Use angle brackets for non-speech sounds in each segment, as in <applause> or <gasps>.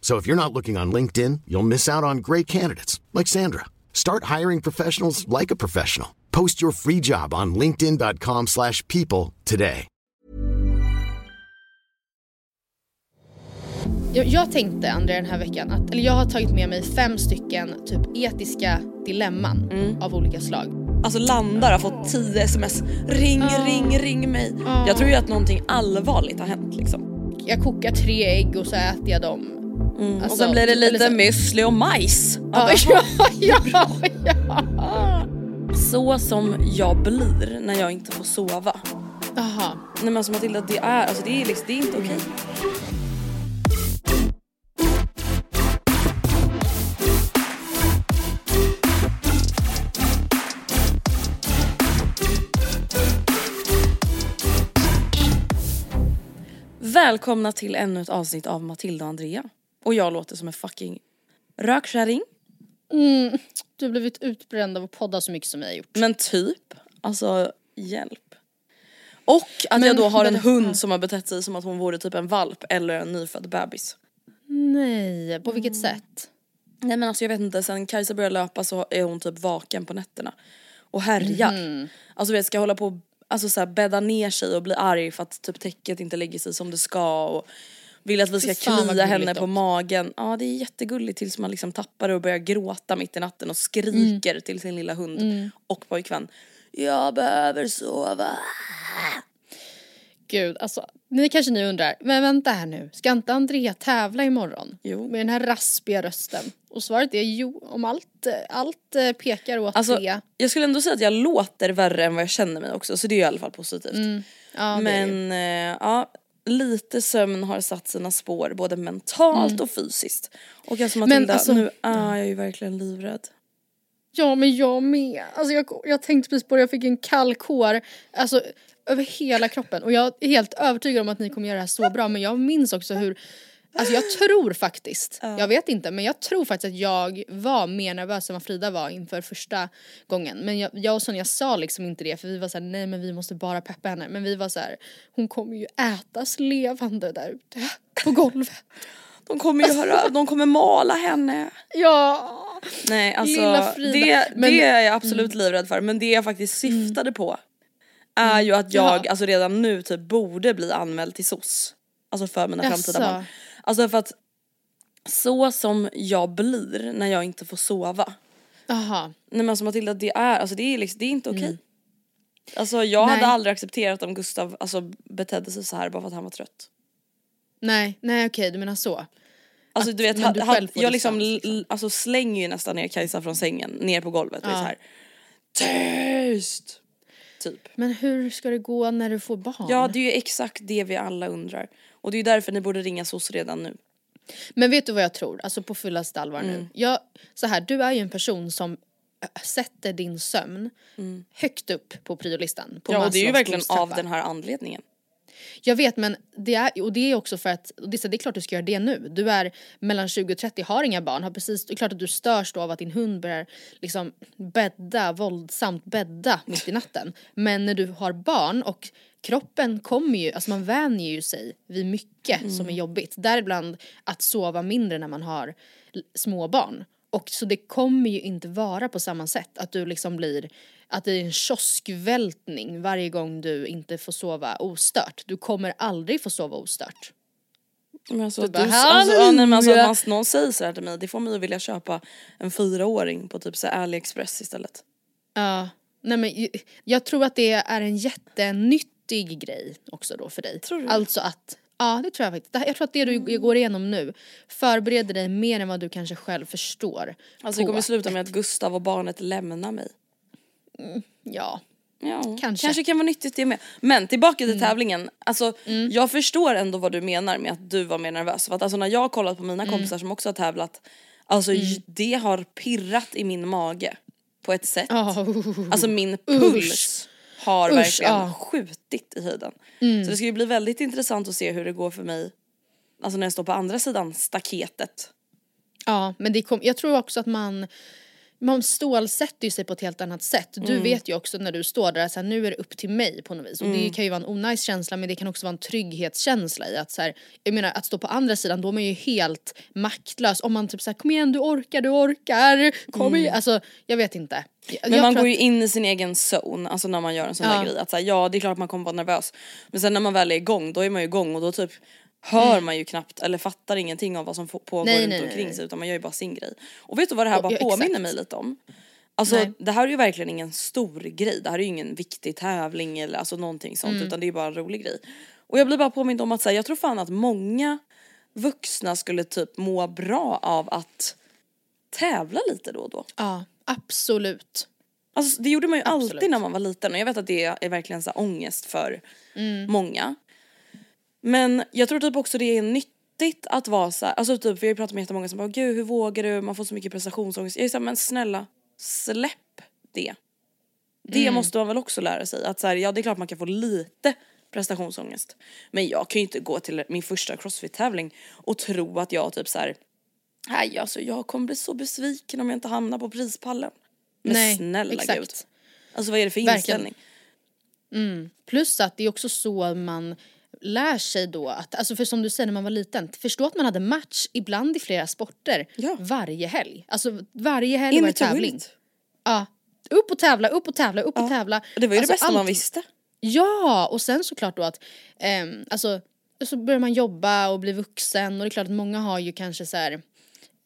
So if you're not looking on LinkedIn, you'll miss out on great candidates like Sandra. Start hiring professionals like a professional. Post your free job on linkedin.com/people slash people today. Jag, jag tänkte Andrea den här veckan att eller jag har tagit med mig fem stycken typ etiska dilemman av olika slag. Alltså landar har fått 10 sms. Ring, ring, ring mig. Jag tror ju att någonting allvarligt har hänt liksom. Jag kokar tre ägg och så äter jag dem. Och Alltså, sen blir det lite så- müsli och majs. <laughs> Ja, ja, ja, ja. Så som jag blir när jag inte får sova. Jaha. Nej men alltså Matilda det är, alltså, det är, liksom, det är inte okej. Välkomna till ännu ett avsnitt av Matilda och Andrea. Och jag låter som en fucking rökkärring. Du har blivit utbränd av att podda så mycket som jag har gjort. Men typ, alltså hjälp. Och att Men- jag då har en men- hund som har betett sig som att hon vore typ en valp eller en nyfödd bebis. Nej, på vilket sätt? Nej men alltså jag vet inte, sen Kajsa började löpa så är hon typ vaken på nätterna. Och härjar. Alltså vet ska hålla på alltså, så här, bädda ner sig och bli arg för att typ täcket inte lägger sig som det ska och vill att vi ska klia henne på dock. magen. Ja det är jättegulligt tills man liksom tappar det och börjar gråta mitt i natten och skriker Mm. till sin lilla hund och pojkvän. Jag behöver sova. Gud, alltså. Ni kanske ni undrar, men vänta här nu. Ska inte Andrea tävla imorgon? Jo. Med den här raspiga rösten. Och svaret är jo, om allt, allt eh, pekar åt Alltså, det. jag skulle ändå säga att jag låter värre än vad jag känner mig också så det är i alla fall positivt. Mm. Ja. Men eh, ja, lite sömn har satt sina spår både mentalt och fysiskt. Och alltså Matilda, Mm. alltså- nu är jag ju verkligen livrädd. Ja men jag med. Alltså jag, jag tänkte precis på det, jag fick en kall kår. Alltså över hela kroppen. Och jag är helt övertygad om att ni kommer göra det här så bra men jag minns också hur Alltså jag tror faktiskt, jag vet inte men jag tror faktiskt att jag var mer nervös än vad Frida var inför första gången. Men jag, jag och Sonja sa liksom inte det för vi var såhär nej men vi måste bara peppa henne. Men vi var så här: hon kommer ju ätas levande där ute på golvet. De kommer ju höra, de kommer mala henne. Ja! Nej alltså Lilla Frida. det, Men- det är jag absolut livrädd för men det jag faktiskt syftade på är ju att jag alltså redan nu typ borde bli anmäld till SOS. Alltså för mina framtida barn. Alltså för att så som jag blir när jag inte får sova. Jaha. Nej men alltså Matilda det är, alltså det är, liksom, det är inte okej. Alltså jag Mm. Nej. hade aldrig accepterat om Gustav alltså, betedde sig så här bara för att han var trött. Nej, nej okej du menar så. Alltså Att- du vet, ha, du ha, jag liksom, liksom. alltså slänger ju nästan ner Kajsa från sängen, ner på golvet och är Ja. så här. Tyst! Typ. Men hur ska det gå när du får barn? Ja det är ju exakt det vi alla undrar. Och det är därför ni borde ringa SOS redan nu. Men vet du vad jag tror? Alltså på fullaste allvar Mm. nu. Jag, så här, du är ju en person som äh, sätter din sömn högt upp på priolistan. På Mm. ja och det är ju verkligen av den här anledningen. Jag vet men det är, och det är också för att, och det, är, så, det är klart du ska göra det nu. Du är mellan 20 och 30, har inga barn, har precis, det är klart att du störs då av att din hund börjar liksom bädda, våldsamt bädda mitt i natten. Men när du har barn och kroppen kommer ju, alltså man vänjer ju sig vid mycket som är Mm. jobbigt. Däribland att sova mindre när man har l- små barn. Och så det kommer ju inte vara på samma sätt att du liksom blir att det är en kioskvältning varje gång du inte får sova ostört. Du kommer aldrig få sova ostört. Men alltså, Du du bara, alltså, ja, nej, men alltså, att någon säger så här till mig, det får mig att vilja köpa en fyraåring på typ så AliExpress istället. Ja, nej men jag tror att det är en jättenyttig grej också då för dig. Tror du? Alltså att, ja det tror jag faktiskt. Jag tror att det du går igenom nu förbereder dig mer än vad du kanske själv förstår. Alltså det kommer sluta med att Gustav och barnet lämnar mig. Ja, Ja, Kanske. kanske kan vara nyttigt det med. Men tillbaka till tävlingen. Alltså jag förstår ändå vad du menar med att du var mer nervös. För att alltså när jag har kollat på mina kompisar som också har tävlat. Alltså j- det har pirrat i min mage. På ett sätt. Ja, Alltså min puls har Usch, verkligen ja. skjutit i höjden. Så det ska ju bli väldigt intressant att se hur det går för mig. Alltså när jag står på andra sidan staketet. ja men det kom, jag tror också att man man stålsätter ju sig på ett helt annat sätt. Du Mm. vet ju också när du står där att nu är det upp till mig på något vis. Och Mm. det kan ju vara en onajs känsla men det kan också vara en trygghetskänsla i att så här, jag menar att stå på andra sidan då är man ju helt maktlös. Om man typ såhär kom igen du orkar, du orkar, kom igen. Alltså jag vet inte. Mm. Men jag man går ju in i sin egen zone, alltså när man gör en sån Ja. där grej. Att så här, ja det är klart att man kommer vara nervös. Men sen när man väl är igång då är man ju igång och då typ hör man ju knappt eller fattar ingenting av vad som pågår Nej, runt nej, omkring nej. sig utan man gör ju bara sin grej. Och vet du vad det här bara ja, påminner exakt. mig lite om? Alltså Nej. det här är ju verkligen ingen stor grej, det här är ju ingen viktig tävling eller alltså någonting sånt Mm. utan det är ju bara en rolig grej. Och jag blir bara påmind om att här, jag tror fan att många vuxna skulle typ må bra av att tävla lite då och då. Ja, absolut. Alltså det gjorde man ju Absolut. alltid när man var liten och jag vet att det är verkligen så ångest för Mm. många. Men jag tror typ också det är nyttigt att vara så här, alltså typ vi har ju pratat med jättemånga som bara gud hur vågar du, man får så mycket prestationsångest. Jag är såhär men snälla släpp det. Det Mm. måste man väl också lära sig att så här, ja det är klart man kan få lite prestationsångest. Men jag kan ju inte gå till min första crossfit-tävling och tro att jag typ så här. Nej alltså jag kommer bli så besviken om jag inte hamnar på prispallen. Men Nej, snälla exakt. gud. Alltså vad är det för Verkligen. inställning? Plus att det är också så man lär sig då att, alltså för som du säger när man var liten, förstå att man hade match ibland i flera sporter Ja. varje helg. Alltså varje helg In var det tävling. it. Ja. Upp och tävla, upp och tävla, upp och tävla. Det var ju Alltså det bästa man allt- visste. Ja, och sen såklart då att, ehm, alltså så börjar man jobba och bli vuxen och det är klart att många har ju kanske så här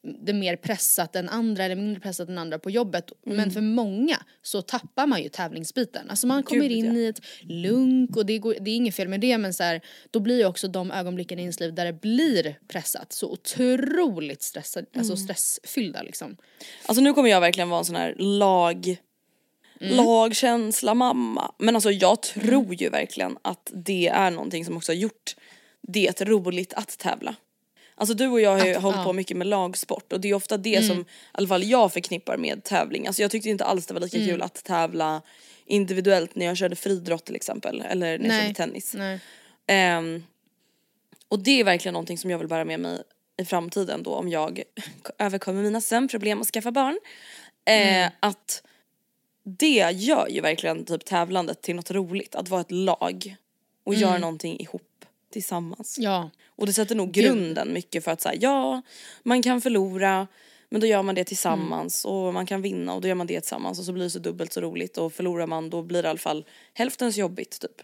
det mer pressat än andra eller mindre pressat än andra på jobbet. Mm. Men för många så tappar man ju tävlingsbiten. Alltså man kommer Gud, in ja. i ett lunk och det, går, det är inget fel med det men så här, då blir ju också de ögonblicken i ens liv där det blir pressat så otroligt stressad, alltså Mm. stressfyllda liksom. Alltså nu kommer jag verkligen vara en sån här lag lagkänsla mamma. Men alltså jag tror ju verkligen att det är någonting som också har gjort det roligt att tävla. Alltså du och jag har ju Att- hållit ja. på mycket med lagsport och det är ofta det som i alla fall jag förknippar med tävling. Alltså jag tyckte inte alls det var lika kul att tävla individuellt när jag körde friidrott till exempel eller när jag Nej. körde tennis. Ehm, och det är verkligen någonting som jag vill bära med mig i framtiden då om jag <laughs> överkommer mina sömnproblem och skaffar barn. Eh, Att det gör ju verkligen typ tävlandet till något roligt, att vara ett lag och göra någonting ihop tillsammans. Ja. Och det sätter nog grunden mycket för att säga ja, man kan förlora men då gör man det tillsammans och man kan vinna och då gör man det tillsammans och så blir det så dubbelt så roligt och förlorar man då blir det i alla fall hälften så jobbigt typ.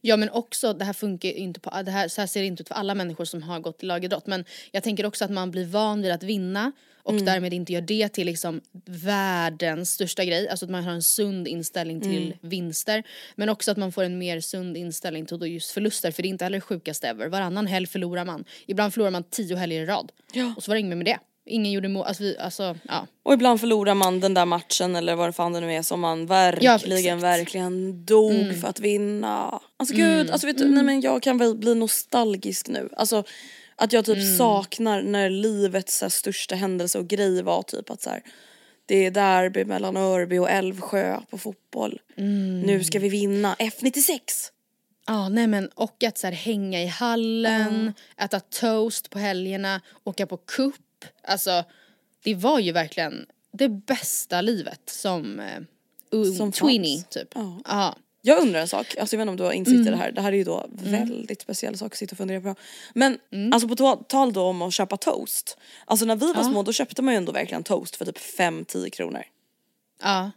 Ja men också, det här funkar inte på, det här, så här ser det inte ut för alla människor som har gått i lagidrott men jag tänker också att man blir van vid att vinna och Mm. därmed inte gör det till liksom världens största grej, alltså att man har en sund inställning till Mm. vinster men också att man får en mer sund inställning till just förluster för det är inte heller det sjukaste ever, varannan helg förlorar man, ibland förlorar man tio helger i rad Ja. och så var det inget med det. Ingen gjorde mål, alltså, vi, alltså ja. Och ibland förlorar man den där matchen eller vad fan det nu är som man verkligen. Mm. verkligen dog för att vinna. Alltså gud, alltså vet du, nej men jag kan väl bli nostalgisk nu. Alltså att jag typ Mm. saknar när livets så här, största händelse och grej var typ att så här, det är derby mellan Örby och Älvsjö på fotboll. Mm. Nu ska vi vinna F96. Ja, nej men och att så här, hänga i hallen, äta toast på helgerna, åka på kupp. Alltså det var ju verkligen det bästa livet som, ung, Som fanns. typ. Ja. Ja. Jag undrar en sak, alltså jag vet inte om du har insikt Mm. i det här, det här är ju då väldigt speciell sak att sitta och fundera på. Men Mm. alltså på to- tal då om att köpa toast. Alltså när vi var små då köpte man ju ändå verkligen toast för typ 5-10 kronor. ja.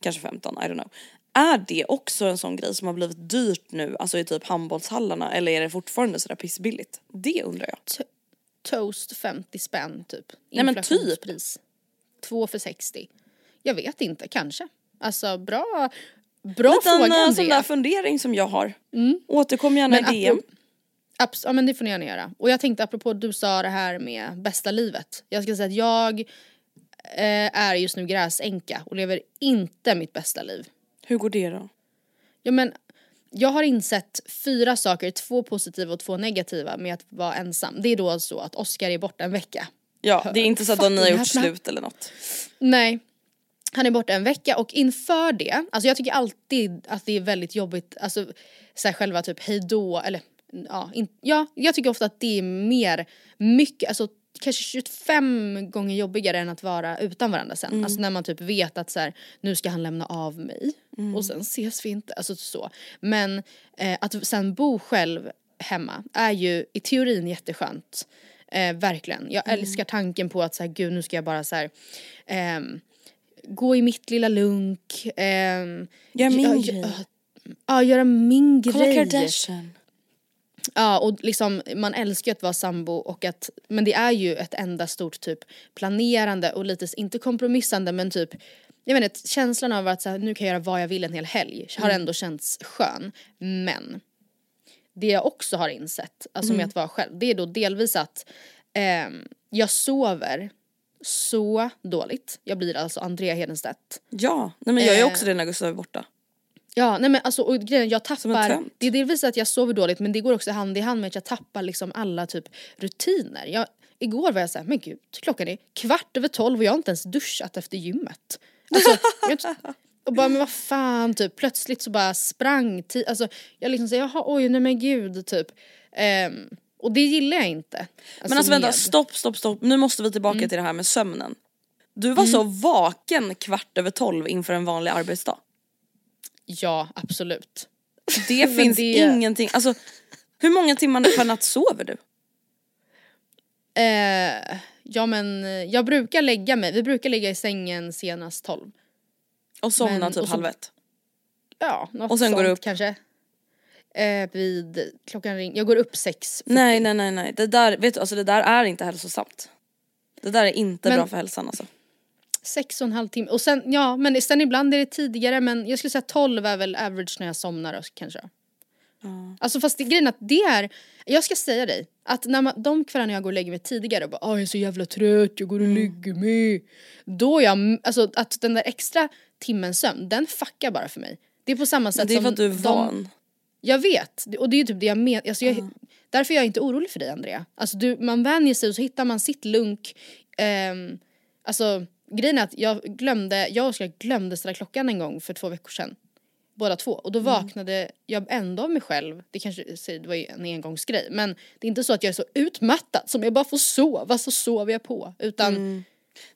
Kanske 15, I don't know. Är det också en sån grej som har blivit dyrt nu, alltså i typ handbollshallarna eller är det fortfarande sådär pissbilligt? Det undrar jag. Toast 50 spänn typ. Nej, men typ. Två för 60. Jag vet inte, kanske. Alltså bra, bra Liten fråga eh, sån där fundering som jag har. Återkom gärna Men i DM. Abs- ja men det får ni gärna göra. Och jag tänkte apropå du sa det här med bästa livet. Jag ska säga att jag eh, är just nu gräsänka och lever inte mitt bästa liv. Hur går det då? Ja men jag har insett fyra saker, två positiva och två negativa med att vara ensam. Det är då så att Oscar är borta en vecka. Ja, det är inte så att ni har gjort slut eller något. Nej. Han är borta en vecka och inför det, alltså jag tycker alltid att det är väldigt jobbigt, alltså så här själva typ hejdå eller ja, in, ja, jag tycker ofta att det är mer, mycket, alltså kanske 25 gånger jobbigare än att vara utan varandra sen. Alltså när man typ vet att så här, nu ska han lämna av mig och sen ses vi inte, alltså så. Men eh, att sen bo själv hemma är ju i teorin jätteskönt. Eh, verkligen. Jag älskar tanken på att så här, gud nu ska jag bara så här, ehm, gå i mitt lilla lunk. ehm, Gör min grej. Ja, ja, göra min Kolla grej. Kardashian. Ja och liksom man älskar ju att vara sambo och att men det är ju ett enda stort typ planerande och lite inte kompromissande men typ jag vet inte, känslan av att så här, nu kan jag göra vad jag vill en hel helg har ändå känts skön. Men det jag också har insett, alltså med att vara själv, det är då delvis att ehm, jag sover så dåligt. Jag blir alltså Andrea Hedenstedt. Ja, nej men jag är Eh. också det när Gustav är borta. Ja nej men alltså och grejen, jag tappar, det är delvis att jag sover dåligt men det går också hand i hand med att jag tappar liksom alla typ rutiner. Jag, igår var jag såhär, men gud klockan är kvart över tolv och jag har inte ens duschat efter gymmet. Alltså, jag, och bara men vad fan typ plötsligt så bara sprang ti- alltså jag liksom säger jaha oj nej men gud typ. Ehm, och det gillar jag inte. Men alltså vänta, med- stopp, stopp, stopp. Nu måste vi tillbaka till det här med sömnen. Du var så vaken kvart över tolv inför en vanlig arbetsdag. Ja absolut. <laughs> Det finns det- ingenting, alltså hur många timmar per natt sover du? Eh, ja men eh, jag brukar lägga mig, vi brukar ligga i sängen senast tolv. Och somnar Men- typ och så- halv ett? Ja, något Och sen sånt går du upp? kanske. Eh, vid klockan ring, jag går upp sex. Nej nej nej nej, det där, vet du, alltså det där är inte hälsosamt. Det där är inte Men- bra för hälsan alltså. Sex och en halv timme. Och sen, ja men sen ibland är det tidigare men jag skulle säga 12 är väl average när jag somnar kanske. Alltså fast det, grejen att det är, jag ska säga dig att när man, de kvällarna jag går och lägger mig tidigare och bara "Åh, jag är så jävla trött, jag går och Mm. lägger mig. Då är jag, alltså att den där extra timmen sömn, den fuckar bara för mig. Det är på samma sätt Men det är som för att du är van. Jag vet, och det är ju typ det jag menar. Alltså jag, Därför är jag inte orolig för dig Andrea. Alltså du, man vänjer sig och så hittar man sitt lunk. Ehm, alltså grejen är att jag glömde, jag och Oskar glömde ställa klockan en gång för två veckor sedan. Båda två. Och då vaknade jag ändå av mig själv. Det kanske det var ju en engångsgrej. Men det är inte så att jag är så utmattad som jag bara får sova så sover jag på. Utan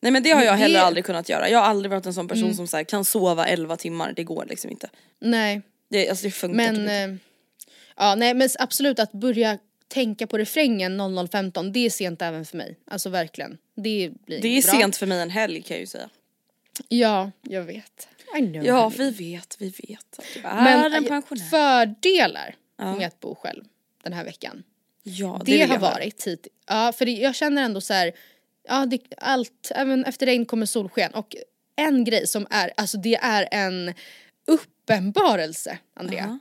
Nej men det har jag heller det- aldrig kunnat göra. Jag har aldrig varit en sån person som så här, kan sova 11 timmar, det går liksom inte. nej. Det, alltså det funkar Men, typ inte. eh, ja, nej, men absolut att börja tänka på refrängen 00.15 det är sent även för mig. Alltså verkligen. Det blir Det är bra. sent för mig en helg kan jag ju säga. Ja, jag vet. Ja vi vet, vi vet att du är Men en pensionär. fördelar med att bo själv den här veckan. ja, Det, vill har varit hit. Ja, för det, jag känner ändå så här. Ja, det, allt, även efter regn kommer solsken. Och en grej som är, alltså det är en uppenbarelse, Andrea. Ja.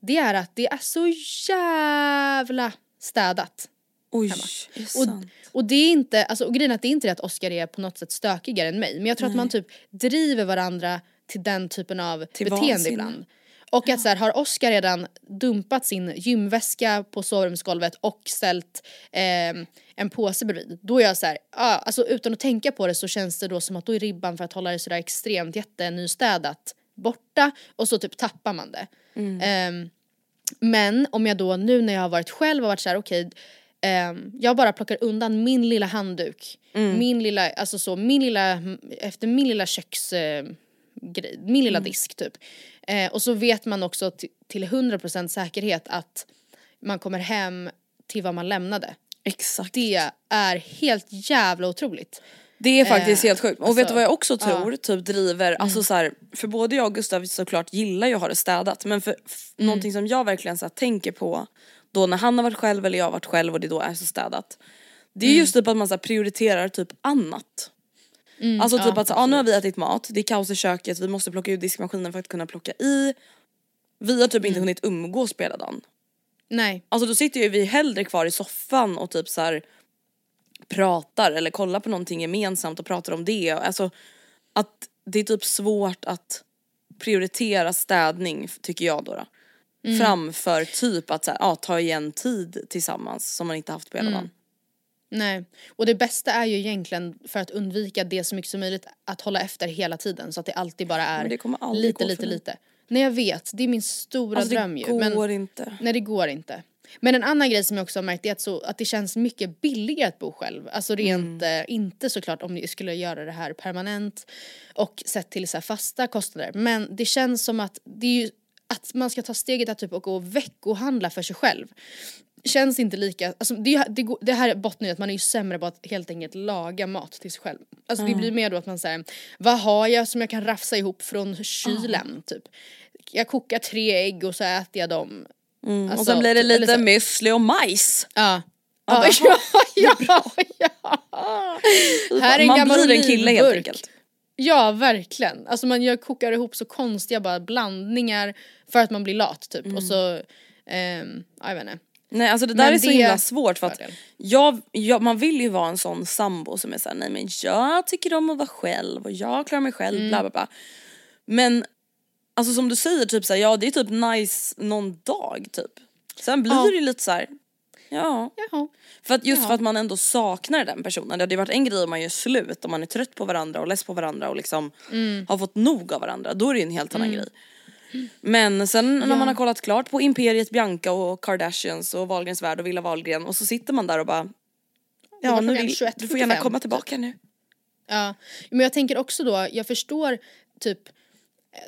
Det är att det är så jävla städat. Oj, hemma. är Och, sant? och det är inte, alltså och grejen är att det är inte det att Oscar är på något sätt stökigare än mig. Men jag tror att man typ driver varandra till den typen av Till beteende vansinne. ibland. Och att så här, har Oscar redan dumpat sin gymväska på sovrumsgolvet och ställt ehm, en påse bredvid. Då är jag så här, ja, alltså utan att tänka på det så känns det då som att då är ribban för att hålla det sådär extremt jättenystädat borta och så typ tappar man det. Ehm, Men om jag då nu när jag har varit själv har varit så här: okej ehm, jag bara plockar undan min lilla handduk, min lilla, alltså så, min lilla, efter min lilla köks eh, grej, min lilla disk typ. Eh, och så vet man också till 100% säkerhet att man kommer hem till vad man lämnade. Exakt. Det är helt jävla otroligt. Det är faktiskt Eh, helt sjukt. Och vet alltså, du vad jag också tror typ driver, alltså så här, för både jag och Gustav såklart gillar ju att ha det städat men för f- någonting som jag verkligen så här, tänker på då när han har varit själv eller jag har varit själv och det då är så städat. Det är just typ att man så här, prioriterar typ annat. alltså typ att så, ah, nu har vi ätit mat, det är kaos i köket, vi måste plocka ut diskmaskinen för att kunna plocka i. Vi har typ inte hunnit umgås på hela dagen. Nej. Alltså då sitter ju vi hellre kvar i soffan och typ så här pratar eller kollar på någonting gemensamt och pratar om det. Alltså att det är typ svårt att prioritera städning tycker jag då. då. Framför typ att så här, ja, ta igen tid tillsammans som man inte haft på hela dagen. Nej, och det bästa är ju egentligen för att undvika det så mycket som möjligt att hålla efter hela tiden så att det alltid bara är lite, lite, lite. Nej jag vet, det är min stora Alltså dröm det ju. men, inte. Nej det går inte. Men en annan grej som jag också har märkt är att, så, att det känns mycket billigare att bo själv. Alltså rent, Mm. eh, inte såklart om ni skulle göra det här permanent och sett till så fasta kostnader. Men det känns som att det är ju att man ska ta steget att typ gå och veckohandla för sig själv. Känns inte lika, alltså det, det, det här bottnar ju att man är ju sämre på att helt enkelt laga mat till sig själv. Alltså det blir mer då att man säger vad har jag som jag kan rafsa ihop från kylen typ. Jag kokar tre ägg och så äter jag dem. Och Alltså, sen blir det eller lite så- müsli och majs. Ja. Ja, <laughs> ja, ja, ja. Här är en man blir en kille helt enkelt. Ja, verkligen. Alltså man gör, kokar ihop så konstiga bara blandningar för att man blir lat typ. Och så, ehm, ja, jag vet inte. Nej alltså det där Men är så det- himla svårt för att jag, jag, man vill ju vara en sån sambo som är såhär nej men jag tycker om att vara själv och jag klarar mig själv Mm. bla bla bla. Men alltså som du säger typ såhär ja det är typ nice någon dag typ. Sen blir Ja. det lite såhär ja. Jaha. För att just Ja. för att man ändå saknar den personen. Det hade ju varit en grej om man gör slut och man är trött på varandra och less på varandra och liksom Mm. har fått nog av varandra. Då är det ju en helt annan grej. Men sen när Ja. man har kollat klart på Imperiet Bianca och Kardashians och Wahlgrens värld och Villa Wahlgren och så sitter man där och bara Ja nu vill, 21.45 du får gärna komma tillbaka nu. Ja, men jag tänker också då, jag förstår typ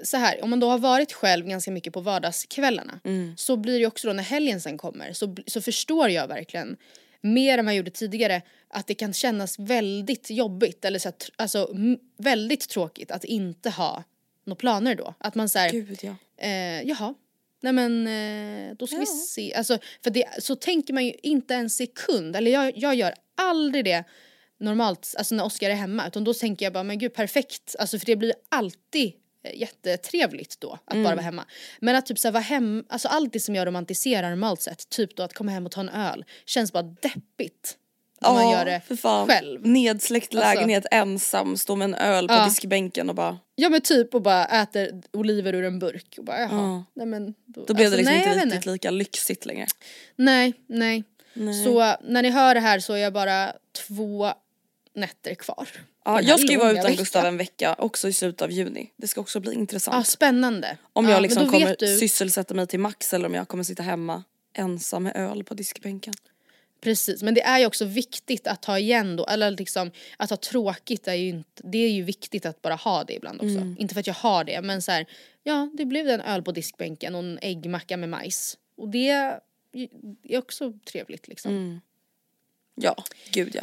så här, om man då har varit själv ganska mycket på vardagskvällarna så blir det också då när helgen sen kommer så, så förstår jag verkligen mer än vad jag gjorde tidigare att det kan kännas väldigt jobbigt eller så här, alltså väldigt tråkigt att inte ha några planer då. Att man säger Gud ja. eh, jaha, nej men eh, då ska vi se. Alltså, för det, så tänker man ju inte en sekund, eller jag, jag gör aldrig det normalt, alltså när Oskar är hemma, utan då tänker jag bara men gud perfekt, alltså för det blir alltid jättetrevligt då att bara vara hemma. Men att typ såhär vara hem, alltså allt det som jag romantiserar normalt sett, typ då att komma hem och ta en öl, känns bara deppigt. Om man gör det för fan. själv. Nedsläckt Alltså- lägenhet ensam, stå med en öl på Ja. diskbänken och bara Ja men typ och bara äter oliver ur en burk och bara jaha, Ja. nej men då, då blev alltså, det liksom nej, inte riktigt lika lyxigt längre. Nej, nej. Nej. Så när ni hör det här så är jag bara två nätter kvar. Ja, jag ska ju vara utan veckan. Gustav en vecka också i slutet av juni. Det ska också bli Ja, intressant. spännande. Om ja, jag men liksom kommer du, sysselsätta mig till max eller om jag kommer sitta hemma ensam med öl på diskbänken. Precis, men det är ju också viktigt att ta igen då, eller liksom att ha tråkigt är ju inte, det är ju viktigt att bara ha det ibland också. Mm. Inte för att jag har det, men så här, ja det blev en öl på diskbänken och en äggmacka med majs. Och det är också trevligt liksom. Mm. Ja, gud ja.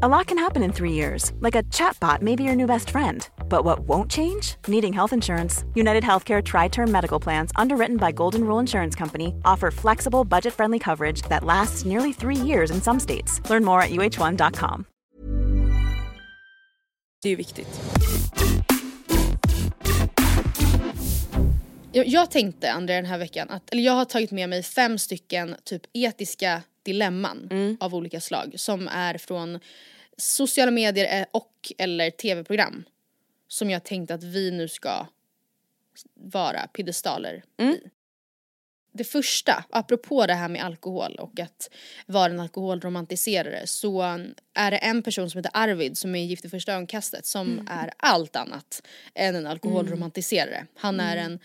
A lot can happen in three years, like a chatbot may be your new best friend. But what won't change? Needing health insurance. United Healthcare Tri Term Medical Plans, underwritten by Golden Rule Insurance Company, offer flexible, budget friendly coverage that lasts nearly three years in some states. Learn more at uh1.com. Det är ju viktigt. Jag, jag tänkte Andrea den här veckan att, eller jag har tagit med mig fem stycken typ etiska dilemman Mm. av olika slag som är från sociala medier eh, och eller tv-program. Som jag tänkte att vi nu ska vara piedestaler Mm. i. Det första, apropå det här med alkohol och att vara en alkoholromantiserare så är det en person som heter Arvid som är gift i första ögonkastet som Mm. är allt annat än en alkoholromantiserare. Han är Mm. en,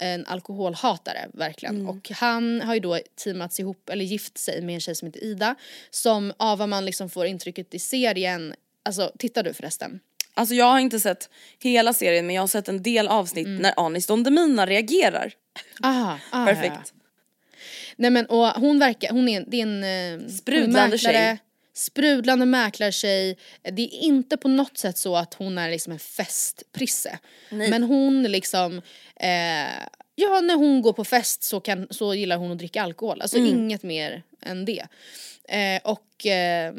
en alkoholhatare verkligen och han har ju då teamats ihop eller gift sig med en tjej som heter Ida som av vad man liksom får intrycket i serien, alltså tittar du förresten? Alltså jag har inte sett hela serien men jag har sett en del avsnitt när Anis Don Demina reagerar. Aha, <laughs> ah, Perfekt. Nej men och hon verkar, hon är, det är en eh, Sprudlande tjej. Sprudlande mäklartjej. Det är inte på något sätt så att hon är liksom en festprisse. Men hon liksom, eh, ja när hon går på fest så, kan, så gillar hon att dricka alkohol. Alltså inget mer än det. Eh, och eh,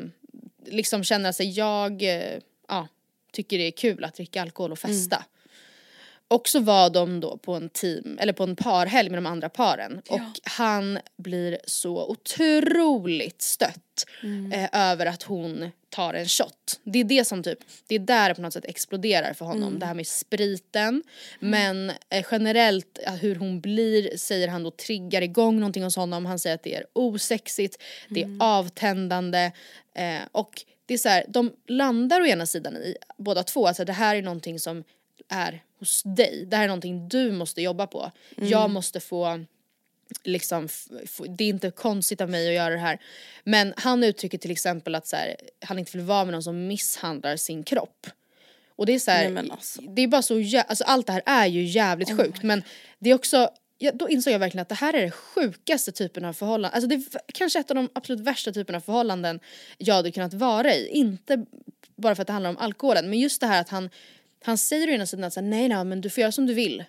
liksom känner att jag, eh, ja, tycker det är kul att dricka alkohol och festa. Och så var de då på en team, eller på en parhelg med de andra paren. Och han blir så otroligt stött eh, över att hon tar en shot. Det är det som typ, det är där det på något sätt exploderar för honom. Det här med spriten. Men eh, generellt eh, hur hon blir säger han då triggar igång någonting hos honom. Han säger att det är osexigt, det är avtändande eh, och det är så här, de landar å ena sidan i båda två, alltså det här är någonting som är hos dig. Det här är någonting du måste jobba på. Jag måste få liksom, det är inte konstigt av mig att göra det här. Men han uttrycker till exempel att så här, han inte vill vara med någon som misshandlar sin kropp. Och det är så här, Nej, alltså. det är bara så jä- alltså allt det här är ju jävligt sjukt men det är också Ja, då insåg jag verkligen att det här är den sjukaste typen av förhållanden. Alltså det är kanske ett av de absolut värsta typerna av förhållanden jag hade kunnat vara i. Inte bara för att det handlar om alkoholen men just det här att han, han säger å ena sidan att nej nej men du får göra som du vill.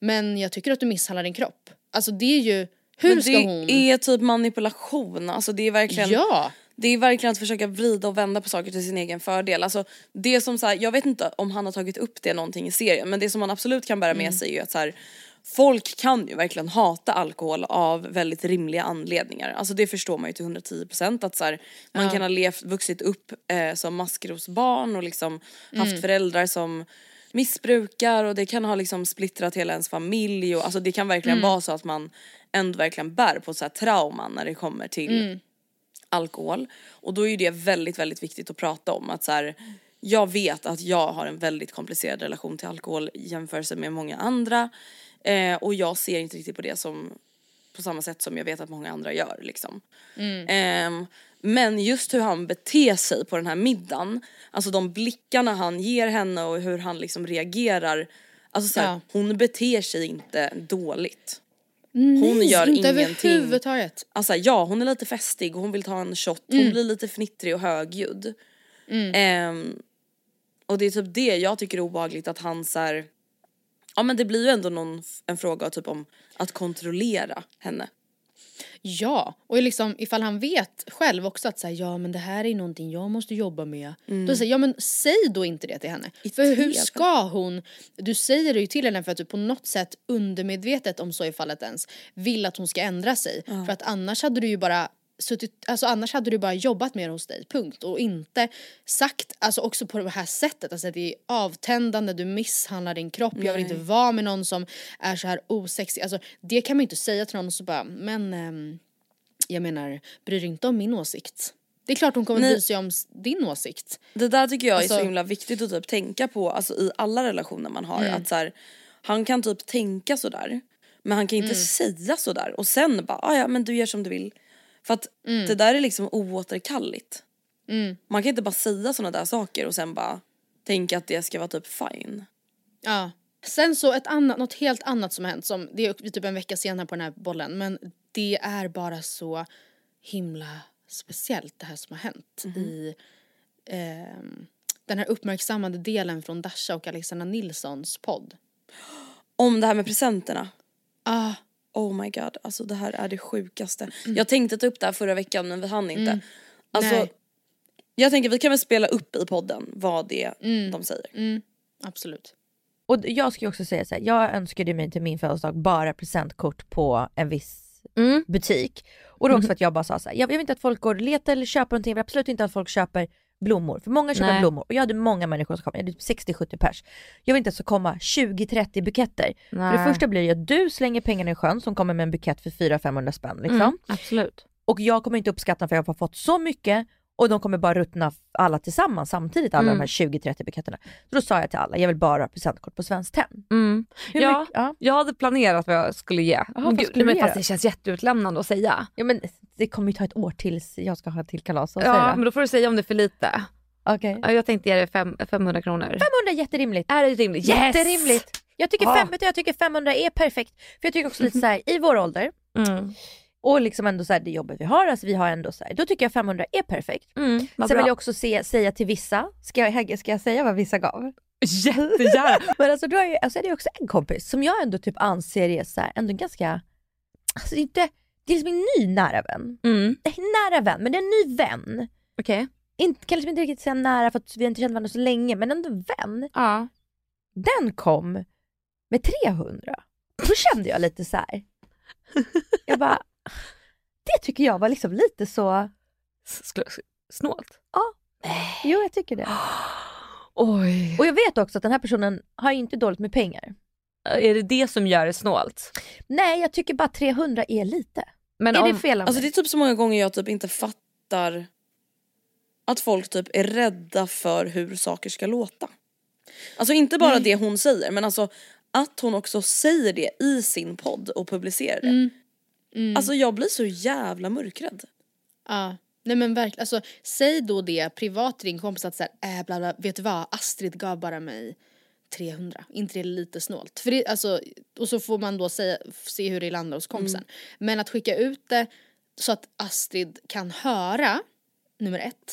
Men jag tycker att du misshandlar din kropp. Alltså det är ju, hur Men ska det hon... är typ manipulation, alltså det är verkligen Ja! Det är verkligen att försöka vrida och vända på saker till sin egen fördel. Alltså det som så här, jag vet inte om han har tagit upp det någonting i serien men det som man absolut kan bära med sig är ju att så här, folk kan ju verkligen hata alkohol av väldigt rimliga anledningar. Alltså det förstår man ju till 110% att så här, man kan ha levt, vuxit upp eh, som maskrosbarn och liksom haft föräldrar som missbrukar och det kan ha liksom splittrat hela ens familj och alltså det kan verkligen vara så att man ändå verkligen bär på så här trauman när det kommer till alkohol. Och då är ju det väldigt, väldigt viktigt att prata om att så här, jag vet att jag har en väldigt komplicerad relation till alkohol i jämförelse med många andra. Eh, och jag ser inte riktigt på det som på samma sätt som jag vet att många andra gör liksom. Ehm, men just hur han beter sig på den här middagen, alltså de blickarna han ger henne och hur han liksom reagerar. Alltså så här, Ja. hon beter sig inte dåligt. Nej, gör inte ingenting. överhuvudtaget. Alltså ja, hon är lite festig och hon vill ta en shot, hon blir lite fnittrig och högljudd. Ehm, och det är typ det jag tycker är obehagligt att han så här, ja men det blir ju ändå någon, en fråga typ om att kontrollera henne. Ja, och liksom ifall han vet själv också att så här, ja men det här är någonting jag måste jobba med. Då säger ja men säg då inte det till henne. För hur ska hon, du säger det ju till henne för att du på något sätt undermedvetet om så är fallet ens vill att hon ska ändra sig. För att annars hade du ju bara suttit, alltså annars hade du bara jobbat mer hos dig, punkt. Och inte sagt, alltså också på det här sättet, alltså att det är avtändande, du misshandlar din kropp, jag vill inte vara med någon som är så här osexig. Alltså det kan man ju inte säga till någon och så bara, men ehm, jag menar, bryr dig inte om min åsikt. Det är klart hon kommer Nej. bry sig om din åsikt. Det där tycker jag är Alltså- så himla viktigt att typ tänka på alltså i alla relationer man har. Att så här, han kan typ tänka sådär men han kan inte säga sådär och sen bara "Ah, ja men du gör som du vill. För att det där är liksom oåterkalleligt. Man kan inte bara säga sådana där saker och sen bara tänka att det ska vara typ fine. Ja. Sen så ett annat, något helt annat som har hänt, som, det är typ en vecka senare på den här bollen, men det är bara så himla speciellt det här som har hänt i ehm, den här uppmärksammade delen från Dasha och Alexandra Nilssons podd. Om det här med presenterna. Ah, Oh my god, alltså det här är det sjukaste. Jag tänkte ta upp det här förra veckan men vi hann inte. Alltså, Nej. jag tänker vi kan väl spela upp i podden vad det är de säger. mm, absolut. Och jag ska ju också säga så här, jag önskade mig till min födelsedag bara presentkort på en viss Mm. butik. Och det var också för att jag bara sa så här, jag, jag vill inte att folk går och letar eller köper någonting, jag vill absolut inte att folk köper blommor. För många köper Nej. blommor och jag hade många människor som kom, jag hade typ 60-70 pers. Jag vill inte att det ska komma 20-30 buketter. För det Nej. första blir det att du slänger pengarna i sjön som kommer med en bukett för 400-500 spänn liksom. Mm, absolut. Och jag kommer inte uppskatta för jag har fått så mycket och de kommer bara ruttna alla tillsammans samtidigt, alla Mm. de här 20-30 buketterna. Så då sa jag till alla, jag vill bara ha presentkort på Svenskt Tenn. Mm. Ja, ja. jag hade planerat vad jag skulle ge. vad Gud, skulle men fast det känns jätteutlämnande att säga. Ja men det kommer ju ta ett år tills jag ska ha till kalas. Ja, säger men då får du säga om det är för lite. Ja, jag tänkte ge dig fem, 500 kronor. 500 är jätterimligt. Är det rimligt? Yes! Jätterimligt. Jag tycker, Ah. fem, vet du, jag tycker 500 är perfekt. För jag tycker också lite <laughs> så här, i vår ålder Mm. Och liksom ändå så här, det jobbet vi har, alltså vi har ändå så här, då tycker jag 500 är perfekt. Mm, Sen bra. vill jag också se, säga till vissa, ska jag, ska jag säga vad vissa gav? Jättegärna. <laughs> Men alltså då är ju, alltså är det också en kompis som jag ändå typ anser är så här, ändå ganska, alltså inte, det är liksom en ny nära vän. Mm. Eh, Nära vän, men det är en ny vän. Okej. Inte, kan liksom inte riktigt säga nära för att vi har inte känt varandra så länge, men ändå vän. Ja. Den kom med 300. Då kände jag lite så här. Jag bara, det tycker jag var liksom lite så, Snålt. jo jag tycker det. <gasps> Oj. Och jag vet också att den här personen har inte dåligt med pengar. Är det det som gör det snålt? Nej, jag tycker bara 300 är lite. Men är om, det fel av Alltså det mig? är typ så många gånger jag typ inte fattar att folk typ är rädda för hur saker ska låta. Alltså inte bara det hon säger men alltså att hon också säger det i sin podd och publicerar det. Alltså jag blir så jävla mörkrädd. Ja. Nej men verkligen, alltså säg då det privat till din kompis att såhär, äh, bla bla, vet du vad, Astrid gav bara mig 300, inte det är lite snålt? För det, alltså, och så får man då säga, se hur det landar hos kompisen. Men att skicka ut det så att Astrid kan höra, nummer ett.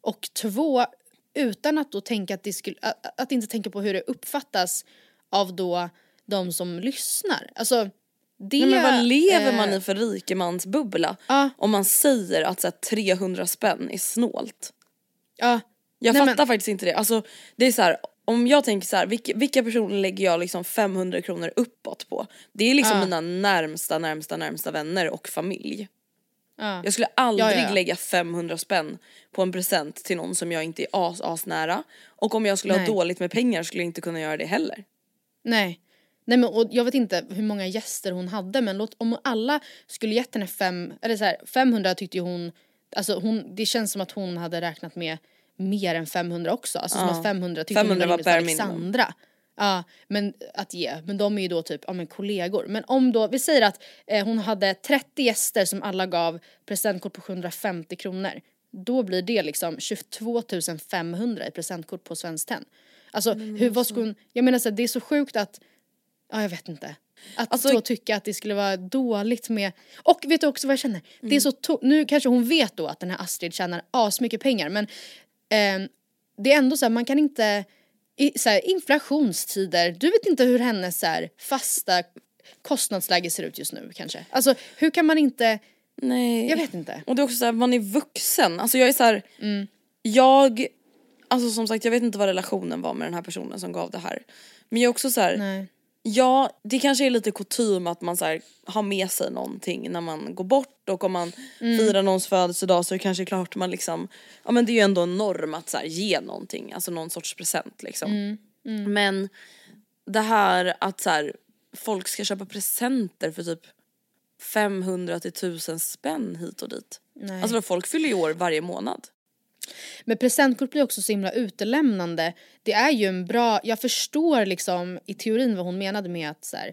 Och två, utan att då tänka att det skulle, att, att inte tänka på hur det uppfattas av då de som lyssnar. Alltså det... Nej, men vad lever man eh, i för rikemansbubbla Ja. om man säger att så här, 300 spänn är snålt? Ja. Jag Nej, fattar men- faktiskt inte det. Alltså det är så här, om jag tänker så här, vilka, vilka personer lägger jag liksom 500 kronor uppåt på? Det är liksom Ja. mina närmsta, närmsta, närmsta vänner och familj. Ja. Jag skulle aldrig Ja, ja, ja. lägga 500 spänn på en present till någon som jag inte är as, as nära. Och om jag skulle Nej. ha dåligt med pengar skulle jag inte kunna göra det heller. Nej. Nej men och jag vet inte hur många gäster hon hade men låt, om alla skulle gett henne fem, eller så här, 500 tyckte ju hon, alltså hon, det känns som att hon hade räknat med mer än 500 också. Alltså som Ja. att 500 tyckte 500 hon var var bare. Alexandra. Ja, men att ge. Men de är ju då typ, ja men kollegor. Men om då, vi säger att eh, hon hade 30 gäster som alla gav presentkort på 750 kronor. Då blir det liksom 22 500 i presentkort på Svenskt Tenn. Alltså hur, vad skulle hon, jag menar så här, det är så sjukt att, ja jag vet inte. Att Alltså- så tycka att det skulle vara dåligt med, och vet du också vad jag känner? Det Mm. är så, to- nu kanske hon vet då att den här Astrid tjänar asmycket pengar men ehm, det är ändå så här, man kan inte, i så här, inflationstider, du vet inte hur hennes så här, fasta kostnadsläge ser ut just nu kanske. Alltså hur kan man inte, Nej. jag vet inte. Och det är också såhär, man är vuxen. Alltså jag är såhär, jag, alltså som sagt jag vet inte vad relationen var med den här personen som gav det här. Men jag är också såhär. Ja det kanske är lite kutym att man så här, har med sig någonting när man går bort och om man firar någons födelsedag så är det kanske klart man liksom, ja men det är ju ändå en norm att så här, ge någonting, alltså någon sorts present liksom. Men det här att så här, folk ska köpa presenter för typ 500 till 1000 spänn hit och dit. Nej. Alltså folk fyller ju år varje månad. Men presentkort blir också så himla utelämnande. Det är ju en bra, jag förstår liksom i teorin vad hon menade med att så här,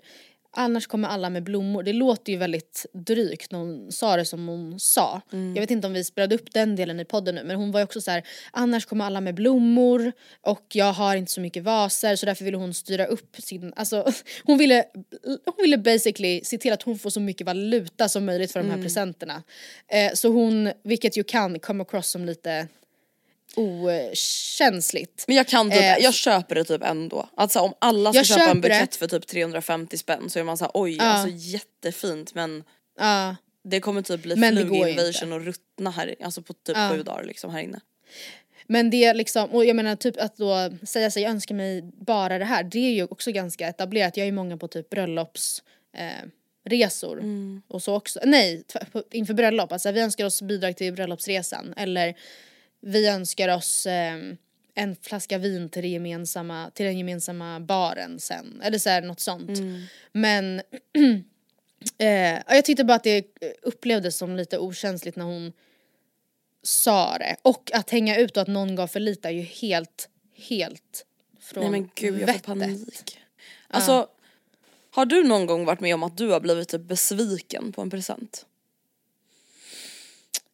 annars kommer alla med blommor. Det låter ju väldigt drygt när hon sa det som hon sa. Jag vet inte om vi spelade upp den delen i podden nu men hon var ju också så här: annars kommer alla med blommor och jag har inte så mycket vaser så därför ville hon styra upp sin, alltså <laughs> hon ville, hon ville basically se till att hon får så mycket valuta som möjligt för de här presenterna. Eh, så hon, vilket ju kan come across som lite okänsligt. Men jag kan typ, Eh, jag köper det typ ändå. Alltså om alla ska köpa en det. bukett för typ 350 spänn så är man såhär oj Ja. alltså jättefint men Ja. det kommer typ bli fluginvasion och ruttna här alltså på typ Ja. sju dagar liksom här inne. Men det är liksom, och jag menar typ att då säga sig jag önskar mig bara det här, det är ju också ganska etablerat. Jag är ju många på typ bröllops eh, resor och så också. Nej, inför bröllop. Alltså vi önskar oss bidrag till bröllopsresan eller vi önskar oss eh, en flaska vin till, det gemensamma, till den gemensamma baren sen. Eller så här, något sånt. Men <clears throat> eh, ja, jag tyckte bara att det upplevdes som lite okänsligt när hon sa det. Och att hänga ut och att någon gav för lite är ju helt, helt från Nej men gud jag får vettet. panik. Alltså har du någon gång varit med om att du har blivit typ besviken på en present?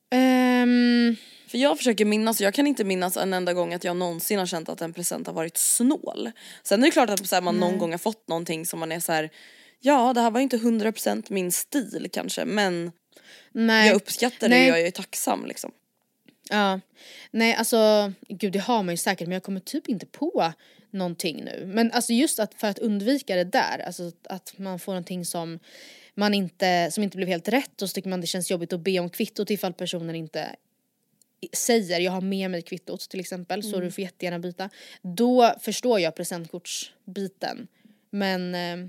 Ehm, För jag försöker minnas, jag kan inte minnas en enda gång att jag någonsin har känt att en present har varit snål. Sen är det klart att här, man någon gång har fått någonting som man är så här. ja det här var ju inte 100% min stil kanske men nej. jag uppskattar det Nej. och jag är tacksam liksom. Ja. Nej alltså, gud det har man ju säkert men jag kommer typ inte på någonting nu. Men alltså just att för att undvika det där, alltså att man får någonting som man inte, som inte blev helt rätt och så tycker man det känns jobbigt att be om kvittot ifall personen inte säger jag har med mig kvittot till exempel så du får jättegärna byta. Då förstår jag presentkortsbiten. Men eh,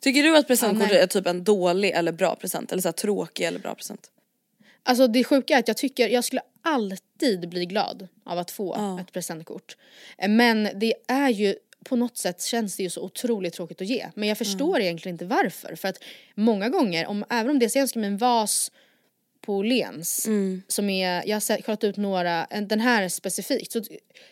Tycker du att presentkort Ja, är typ en dålig eller bra present? Eller så här, tråkig eller bra present? Alltså det sjuka är att jag tycker, jag skulle alltid bli glad av att få Ja. ett presentkort. Men det är ju, på något sätt känns det ju så otroligt tråkigt att ge. Men jag förstår egentligen inte varför. För att många gånger, om, även om det är så jag önskar mig en vas på Åhléns som är, jag har kollat ut några, en- den här specifikt. Så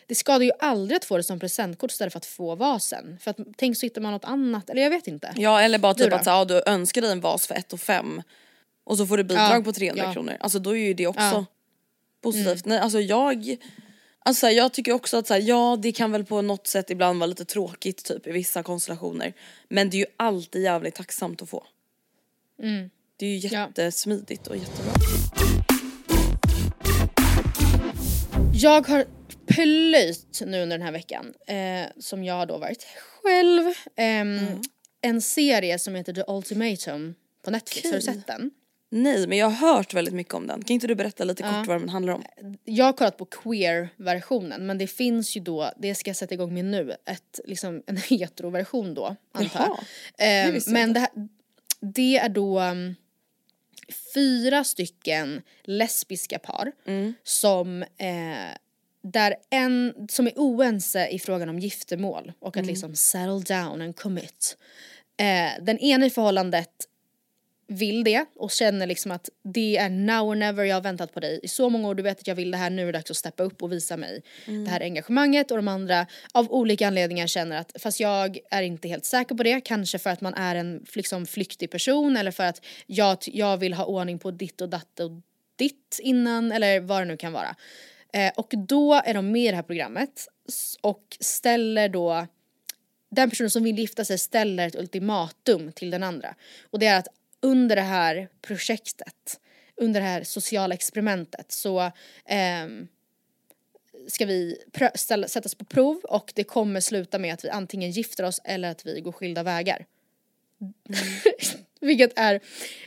det skadar ju aldrig att få det som presentkort istället för att få vasen. För att tänk så hittar man något annat, eller jag vet inte. Ja eller bara typ att så, ja, du önskar dig en vas för 1 och 5 och så får du bidrag Ja, på 300 ja. kronor. Alltså då är ju det också Ja. positivt. Nej alltså jag Alltså här, jag tycker också att så här, ja det kan väl på något sätt ibland vara lite tråkigt typ i vissa konstellationer. Men det är ju alltid jävligt tacksamt att få. Det är ju Ja. jättesmidigt och jättebra. Jag har plöjt nu under den här veckan, eh, som jag har då varit själv, ehm, en serie som heter The Ultimatum på Netflix. Har du sett den? Nej men jag har hört väldigt mycket om den. Kan inte du berätta lite kort vad den handlar om? Jag har kollat på queer-versionen men det finns ju då, det ska jag sätta igång med nu, ett, liksom, en <laughs> hetero-version då antar jag. Jag men det, här, det är då um, fyra stycken lesbiska par Mm. som eh, där en som är oense i frågan om giftermål och Mm. att liksom settle down and commit. Eh, den ena i förhållandet vill det och känner liksom att det är now or never, jag har väntat på dig i så många år, du vet att jag vill det här, nu är det dags att steppa upp och visa mig det här engagemanget och de andra av olika anledningar känner att fast jag är inte helt säker på det, kanske för att man är en liksom flyktig person eller för att jag, jag vill ha ordning på ditt och datt och ditt innan eller vad det nu kan vara. Eh, och då är de med i det här programmet och ställer då den personen som vill gifta sig ställer ett ultimatum till den andra. Och det är att under det här projektet, under det här sociala experimentet så ehm, ska vi ställa, sättas på prov och det kommer sluta med att vi antingen gifter oss eller att vi går skilda vägar. <laughs> Vilket är,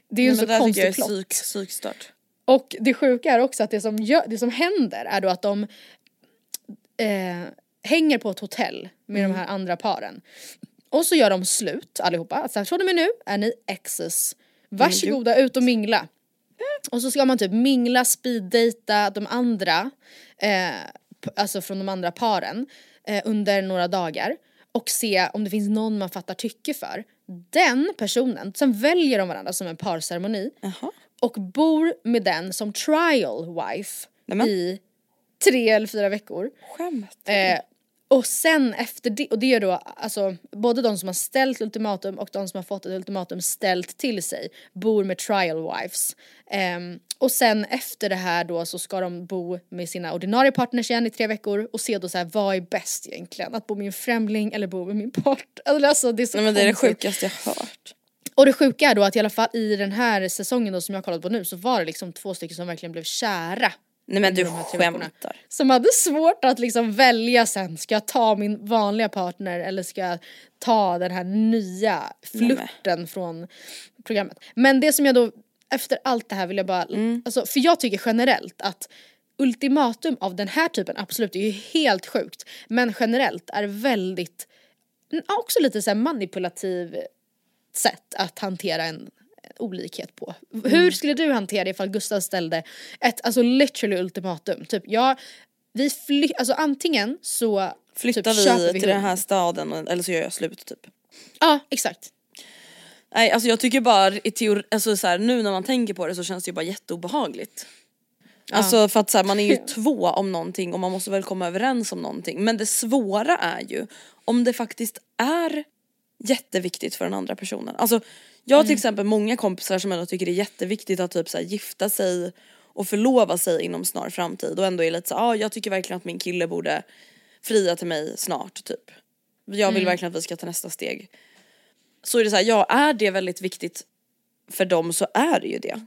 det är ju en Mm. Så konstig plott. psyk, psykstört. Och det sjuka är också att det som, gör, det som händer är då att de eh, hänger på ett hotell med de här andra paren. Och så gör de slut allihopa. Alltså, från och med nu är ni exes. Varsågoda ut och mingla. Och så ska man typ mingla, speeddejta de andra, eh, alltså från de andra paren eh, under några dagar och se om det finns någon man fattar tycke för. Den personen, sen väljer de varandra som en parceremoni Jaha. och bor med den som trial wife Nämen. i tre eller fyra veckor. Skämt. Eh, Och sen efter det, och det är då alltså både de som har ställt ultimatum och de som har fått ett ultimatum ställt till sig bor med trial wives. Ehm, och sen efter det här då så ska de bo med sina ordinarie partners igen i tre veckor och se då så här vad är bäst egentligen? Att bo med en främling eller bo med min partner? Alltså det är så Nej men det är det sjukaste jag hört. Och det sjuka är då att i alla fall i den här säsongen då som jag har kollat på nu så var det liksom två stycken som verkligen blev kära. Nej men du skämtar. Som hade svårt att liksom välja sen, ska jag ta min vanliga partner eller ska jag ta den här nya flirten från programmet. Men det som jag då, efter allt det här vill jag bara, Mm. alltså, för jag tycker generellt att ultimatum av den här typen, absolut det är ju helt sjukt, men generellt är väldigt, också lite så här manipulativ sätt att hantera en olikhet på. Mm. Hur skulle du hantera det ifall Gustav ställde ett alltså literally ultimatum? Typ ja, vi fly- alltså antingen så Flyttar typ, köper vi till hund. den här staden eller så gör jag slut typ. Ja exakt. Nej alltså jag tycker bara i teori, alltså så här, nu när man tänker på det så känns det ju bara jätteobehagligt. Alltså för att så här, man är ju <laughs> två om någonting och man måste väl komma överens om någonting. Men det svåra är ju om det faktiskt är jätteviktigt för den andra personen. Alltså jag har till exempel många kompisar som ändå tycker det är jätteviktigt att typ så här, gifta sig och förlova sig inom snar framtid och ändå är lite så ah, jag tycker verkligen att min kille borde fria till mig snart typ. Jag vill verkligen att vi ska ta nästa steg. Så är det så här, ja är det väldigt viktigt för dem så är det ju det.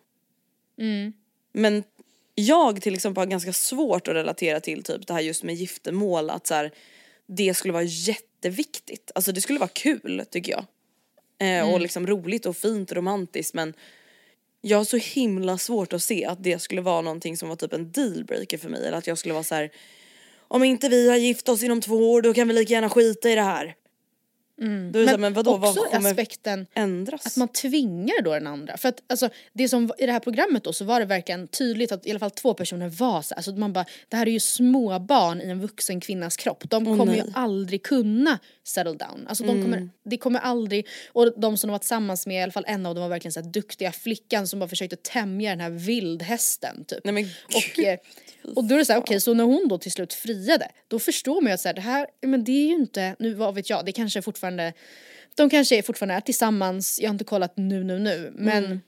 Men jag till exempel har ganska svårt att relatera till typ det här just med giftermål att så här, det skulle vara jätteviktigt. Alltså det skulle vara kul tycker jag. Eh, Och liksom roligt och fint och romantiskt men jag har så himla svårt att se att det skulle vara någonting som var typ en dealbreaker för mig eller att jag skulle vara så här. om inte vi har gift oss inom två år då kan vi lika gärna skita i det här. Då är det så här, men vadå också vad kommer aspekten ändras? att man tvingar då den andra. För att alltså, det som i det här programmet då så var det verkligen tydligt att i alla fall två personer var så alltså man bara det här är ju små barn i en vuxen kvinnas kropp. De Åh, kommer ju nej. aldrig kunna settle down. Alltså de Mm. kommer, det kommer aldrig, och de som de var tillsammans med i alla fall en av dem var verkligen så här duktiga flickan som bara försökte tämja den här vildhästen typ. Nej men Och, eh, och då är det så här, okej så när hon då till slut friade, då förstår man ju att så här, det här, men det är ju inte, nu vad vet jag, det kanske är fortfarande, de kanske är fortfarande är tillsammans, jag har inte kollat nu nu nu, men Mm.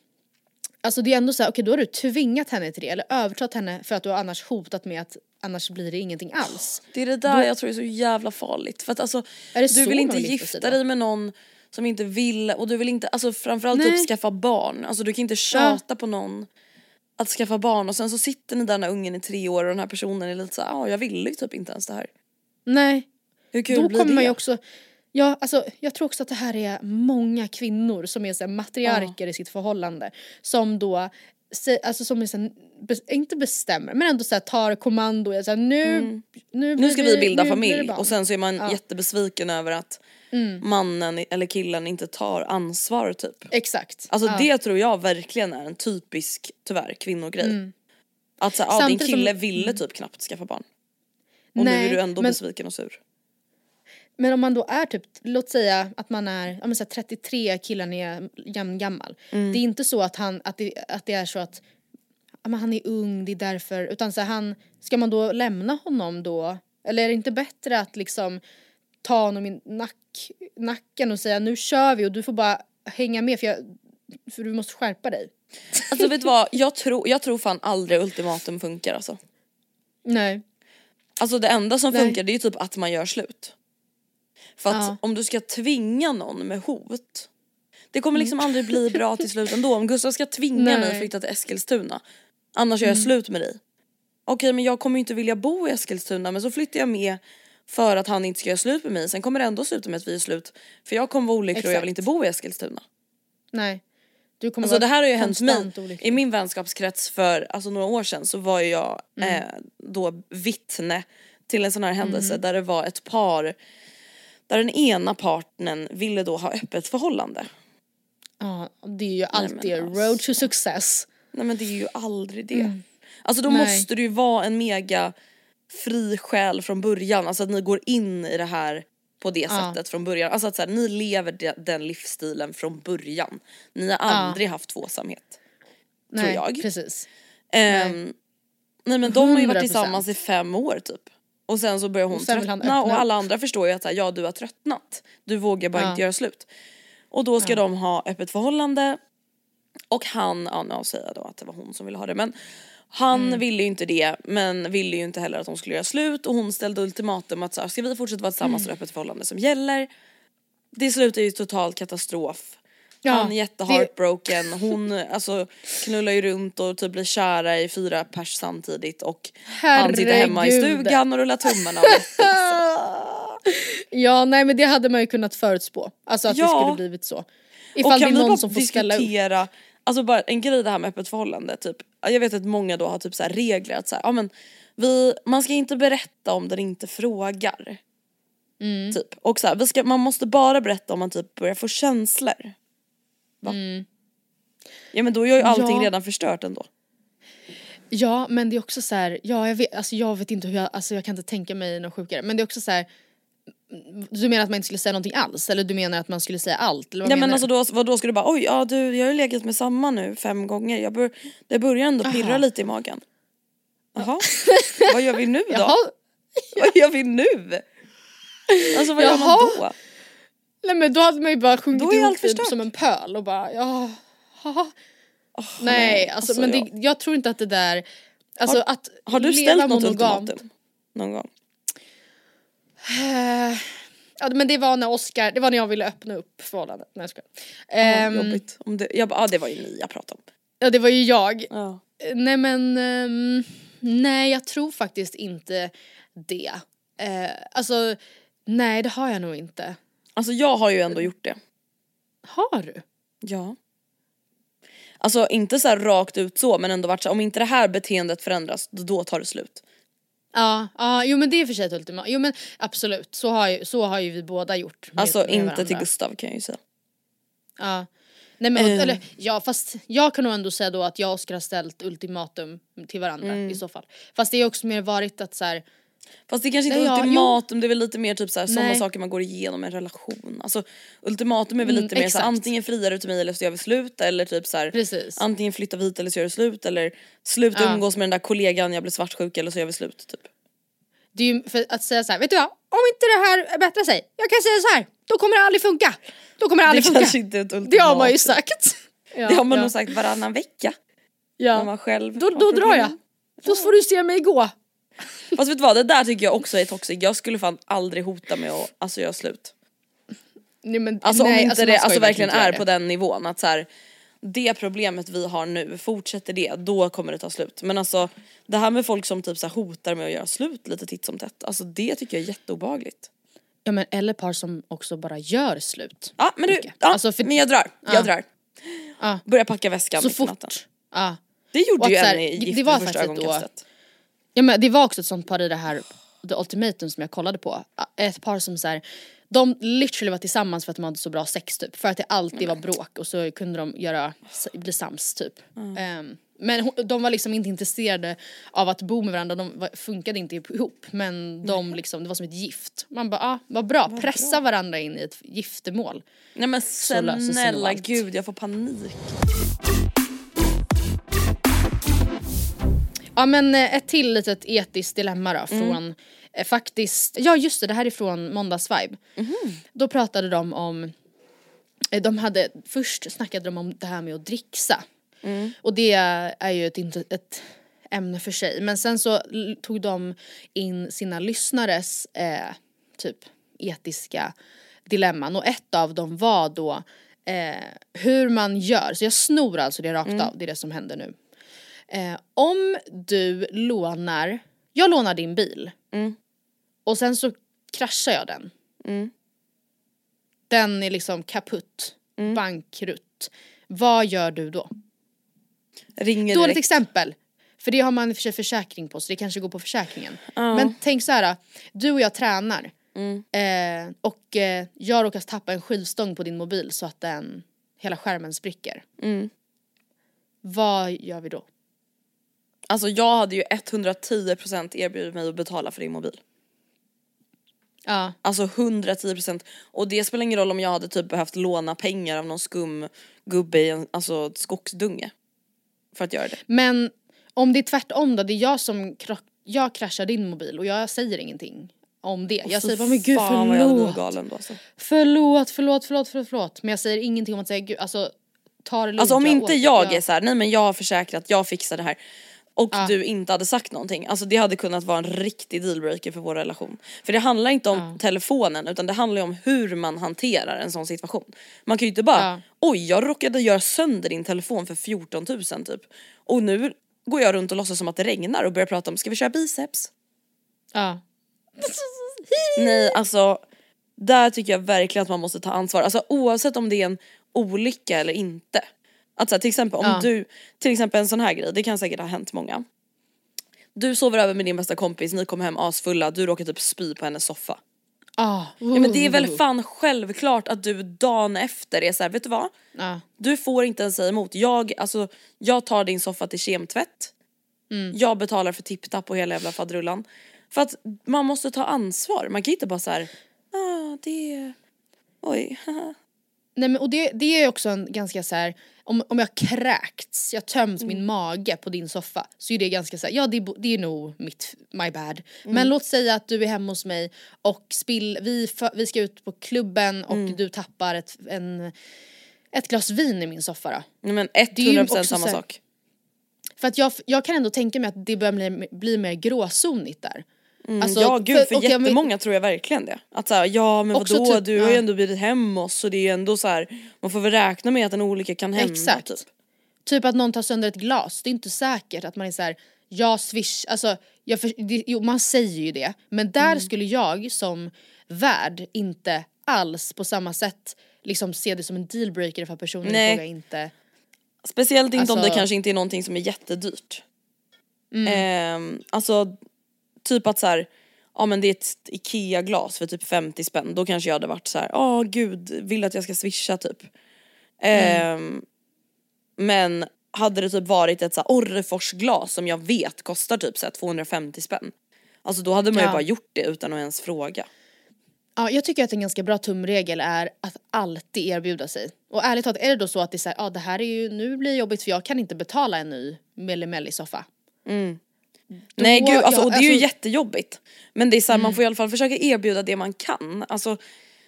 Alltså det är ändå så här, okej då har du tvingat henne till det eller övertalat henne för att du har annars hotat med att annars blir det ingenting alls. Det är det där jag tror är så jävla farligt. För att alltså, du vill inte gifta då? dig med någon som inte vill och du vill inte, alltså framförallt Nej. typ skaffa barn. Alltså du kan inte tjata på någon att skaffa barn och sen så sitter ni där när ungen är tre år och den här personen är lite såhär, ja ah, jag ville ju typ inte ens det här. Nej, Hur kul då blir kommer det? man ju också Ja, alltså jag tror också att det här är många kvinnor som är så här matriarker i sitt förhållande som då Alltså som är så inte bestämmer men ändå så här, tar kommando så här, nu, nu, nu blir ska vi bilda nu blir det familj och sen så är man Ja. Mm. jättebesviken över att mannen eller killen inte tar ansvar typ. Exakt. Alltså ja. det tror jag verkligen är en typisk, tyvärr, kvinnogrej. Att så, här, ah, din Samtidigt som- kille ville typ knappt skaffa barn. Och nu Nej, är du ändå men- besviken och sur. Men om man då är typ, låt säga att man är ja, så här 33, killen är jämngammal. Mm. Det är inte så att, han, att, det, att det är så att ja, han är ung, det är därför. Utan så här, han, ska man då lämna honom då? Eller är det inte bättre att liksom ta honom i nack, nacken och säga nu kör vi och du får bara hänga med för, jag, för du måste skärpa dig. <laughs> Alltså vet du vad, jag tror, jag tror fan aldrig ultimatum funkar alltså. Nej. Alltså det enda som Nej. funkar det är ju typ att man gör slut. För att Ja. om du ska tvinga någon med hot. Det kommer liksom aldrig bli bra <laughs> till slut ändå. Om Gustav ska tvinga mig att Nej. Mm. flytta till Eskilstuna. Annars gör jag slut med dig. Okej men jag kommer inte vilja bo i Eskilstuna men så flyttar jag med för att han inte ska göra slut med mig. Sen kommer det ändå sluta med att vi är slut. För jag kommer vara olycklig och jag vill inte bo i Eskilstuna. Nej. Du kommer Alltså det här har ju hänt mig. olycklig. I min vänskapskrets för alltså, några år sedan så var jag Mm. eh, då vittne till en sån här händelse Mm. där det var ett par där den ena partnern ville då ha öppet förhållande. Ja, det är ju alltid men alltså. road to success. Nej men det är ju aldrig det. Alltså då Mm. Nej. måste det ju vara en mega fri själ från början, alltså att ni går in i det här på det Ja. sättet från början. Alltså att så här, ni lever de, den livsstilen från början. Ni har aldrig haft tvåsamhet. Tror Nej, jag. precis. Ehm, nej men de har ju varit 100%. tillsammans i fem år typ. Och sen så börjar hon Och tröttna och alla andra förstår ju att så här, ja du har tröttnat. Du vågar bara Ja. inte göra slut. Och då ska de ha öppet förhållande och han, ja nu säger jag då att det var hon som ville ha det men han Mm. ville ju inte det men ville ju inte heller att de skulle göra slut och hon ställde ultimatum att så här, ska vi fortsätta vara tillsammans så är det öppet förhållande som gäller. Det slutar ju total katastrof. Ja, han är det- jätteheartbroken, hon alltså knullar ju runt och typ blir kära i fyra pers samtidigt och han sitter hemma i Herregud. stugan och rullar tummarna. Och <laughs> Ja nej men det hade man ju kunnat förutspå. Alltså att det Ja. skulle blivit så. och Ifall det kan är vi någon bara som får ställa upp. diskutera, alltså bara en grej det här med öppet förhållande typ. Jag vet att många då har typ så här regler att så här, ja men vi, man ska inte berätta om den inte frågar. Mm. Typ. Och så här, vi ska, man måste bara berätta om man typ börjar få känslor. Va? Ja men då är ju allting Mm. Ja. redan förstört ändå. Ja men det är också så här, ja jag vet, alltså jag vet inte hur jag, alltså jag kan inte tänka mig något sjukare. Men det är också så här. Du menar att man inte skulle säga någonting alls? Eller du menar att man skulle säga allt? Eller vad Nej menar men du? alltså då, då ska du bara oj ja du jag har ju legat med samma nu fem gånger. Jag bör, det börjar ändå pirra Aha. lite i magen. Jaha, <laughs> vad gör vi nu då? Jaha. Vad gör vi nu? Alltså vad gör man Jaha. då? Nej men då hade man ju bara är ihop typ som en pöl och bara ja. haha. nej alltså, alltså, men jag- det, jag tror inte att det där, alltså Har- att Har du leva ställt något monogamt- ultimatum? Någon gång? Eh, Ja men det var när Oscar, det var när jag ville öppna upp förhållandet. Nej jag skojar. Ja, Ehm, jobbigt. Om det, jag ja det var ju ni jag pratade om. Ja det var ju jag. Ja. Nej men, ehm, nej jag tror faktiskt inte det. Eh, alltså, nej det har jag nog inte. Alltså jag har ju ändå gjort det. Har du? Ja. Alltså inte så rakt ut så men ändå varit så om inte det här beteendet förändras då, tar det slut. Ja, ja, jo men det är för sig ett ultimat. Jo men absolut, så har ju, så har ju vi båda gjort. med- Alltså med inte varandra. till Gustav kan jag ju säga. Ja. Nej men Eh. eller ja fast jag kan nog ändå säga då att jag och Oskar har ställt ultimatum till varandra Mm. i så fall. Fast det är också mer varit att så här, Fast det är kanske inte ja, ultimatum, det är väl lite mer typ sådana saker man går igenom i en relation. Alltså ultimatum är väl Mm, lite mer så antingen friar du till mig eller så gör vi slut eller typ så här, Precis. antingen flyttar vi hit eller så gör vi slut eller sluta Ja. umgås med den där kollegan jag blir svartsjuk eller så gör vi slut typ. det är ju för att säga så här, vet du vad? Om inte det här bättrar sig, jag kan säga så här, då kommer det aldrig funka. Då kommer det aldrig det funka. kanske inte är ett ultimatum. Det har man ju sagt. Ja, <laughs> Det har man ja. nog sagt varannan vecka. När Ja. man själv Då, då drar jag. Då får du se mig gå. Fast vet du vad, det där tycker jag också är toxic. Jag skulle fan aldrig hota med att alltså, göra slut. Nej, men, Alltså nej, om inte alltså, det alltså, verkligen är det. på den nivån att så här, det problemet vi har nu, fortsätter det då kommer det ta slut. Men alltså det här med folk som typ så här, hotar med att göra slut lite titt som tätt, alltså det tycker jag är jätteobehagligt. Ja men eller par som också bara gör slut. Ja men du, ja, Alltså, för- men jag drar, Ja. jag drar. Ja. Börja packa väskan Så mitt i natten. fort. Ja. Det gjorde Och ju en i det Gift var vid första då- ögonkastet. Ja men det var också ett sånt par i det här The Ultimatum som jag kollade på. Ett par som så här, de literally var tillsammans för att de hade så bra sex typ. För att det alltid var bråk och så kunde de göra, bli sams typ. Ehm, men hon- de var liksom inte intresserade av att bo med varandra, de funkade inte ihop. Men de liksom, det var som ett gift. Man bara, ah, vad bra, pressa varandra in i ett giftermål. Nej men snälla gud jag får panik. Ja men eh, ett till litet etiskt dilemma då från eh, faktiskt, ja just det det här är från Måndagsvibe. Då pratade de om, eh, de hade, först snackade de om det här med att dricksa. Och det är ju ett, ett ämne för sig. Men sen så tog de in sina lyssnares eh, typ etiska dilemman och ett av dem var då eh, hur man gör, så jag snor alltså det rakt av, det är det som händer nu. Eh, om du lånar, jag lånar din bil och sen så kraschar jag den. Den är liksom kaputt, bankrutt. Vad gör du då? Ringer Dåligt direkt. exempel. För det har man i och för sig försäkring på så det kanske går på försäkringen. Men tänk så här, du och jag tränar. Eh, och eh, jag råkar tappa en skivstång på din mobil så att den, hela skärmen spricker. Vad gör vi då? Alltså jag hade ju 110% erbjudit mig att betala för din mobil. Ja. Alltså 110% och det spelar ingen roll om jag hade typ behövt låna pengar av någon skum gubbe i en alltså, skogsdunge. För att göra det. Men om det är tvärtom då, det är jag som jag kraschar din mobil och jag säger ingenting om det. Jag Fy säger bara men gud jag förlåt. galen då alltså. Förlåt, förlåt, förlåt, förlåt. Men jag säger ingenting om att säga gud, alltså ta det lugnt. Alltså om inte åker- jag är så här, nej men jag har försäkrat, jag fixar det här. Och Ja. du inte hade sagt någonting, alltså det hade kunnat vara en riktig dealbreaker för vår relation. För det handlar inte om telefonen utan det handlar om hur man hanterar en sån situation. Man kan ju inte bara, Ja. oj jag råkade göra sönder din telefon för 14 000 typ. Och nu går jag runt och låtsas som att det regnar och börjar prata om, ska vi köra biceps? Ja. <laughs> Nej alltså, där tycker jag verkligen att man måste ta ansvar. Alltså oavsett om det är en olycka eller inte. Att så här, till exempel om Ja. du, till exempel en sån här grej, det kan säkert ha hänt många. Du sover över med din bästa kompis, ni kommer hem asfulla, du råkar typ spy på hennes soffa. Ah. Ja men det är väl fan självklart att du dagen efter är så här, vet du vad? Ja. Du får inte ens säga emot. Jag, alltså, jag tar din soffa till kemtvätt. Mm. Jag betalar för tipptapp och hela jävla faderullan. För att man måste ta ansvar. Man kan inte bara så här, ah det, oj, <laughs> haha." Nej men och det, det är också en ganska så här. Om, om jag kräkts, jag tömt Mm. min mage på din soffa så är det ganska så här, ja det, det är nog mitt, my bad. Mm. Men låt säga att du är hemma hos mig och spill, vi, vi ska ut på klubben och Mm. du tappar ett, en, ett glas vin i min soffa då. Nej men Det är ju 100% också samma här- sak. För att jag, jag kan ändå tänka mig att det börjar bli, bli mer gråzonigt där. Alltså, ja gud för, och jag men- jättemånga tror jag verkligen det. Att såhär, ja men vadå typ, du har ju ja. ändå blivit hem oss så det är ju ändå så här. man får väl räkna med att en olycka kan hända Exakt. typ. Typ att någon tar sönder ett glas, det är inte säkert att man är så här, jag swish, alltså jag för, det, jo man säger ju det men där Mm. skulle jag som värd inte alls på samma sätt liksom se det som en dealbreaker för personen i fråga inte Speciellt inte om det Alltså- kanske inte är någonting som är jättedyrt. Mm. Ehm, alltså typ att så här, ja men det är ett IKEA-glas för typ 50 spänn. Då kanske jag hade varit så här, åh gud, vill att jag ska swisha typ. Ehm, Men hade det typ varit ett så här Orrefors-glas som jag vet kostar typ så här 250 spänn. Alltså då hade man ju Ja. bara gjort det utan att ens fråga. Ja, jag tycker att en ganska bra tumregel är att alltid erbjuda sig. Och ärligt talat, är det då så att det är så här, ja det här är ju, nu blir det jobbigt för jag kan inte betala en ny mellimelli-soffa. Då- Nej gud alltså, ja, och det är ju alltså- jättejobbigt. Men det är så här, man får i alla fall försöka erbjuda det man kan. Alltså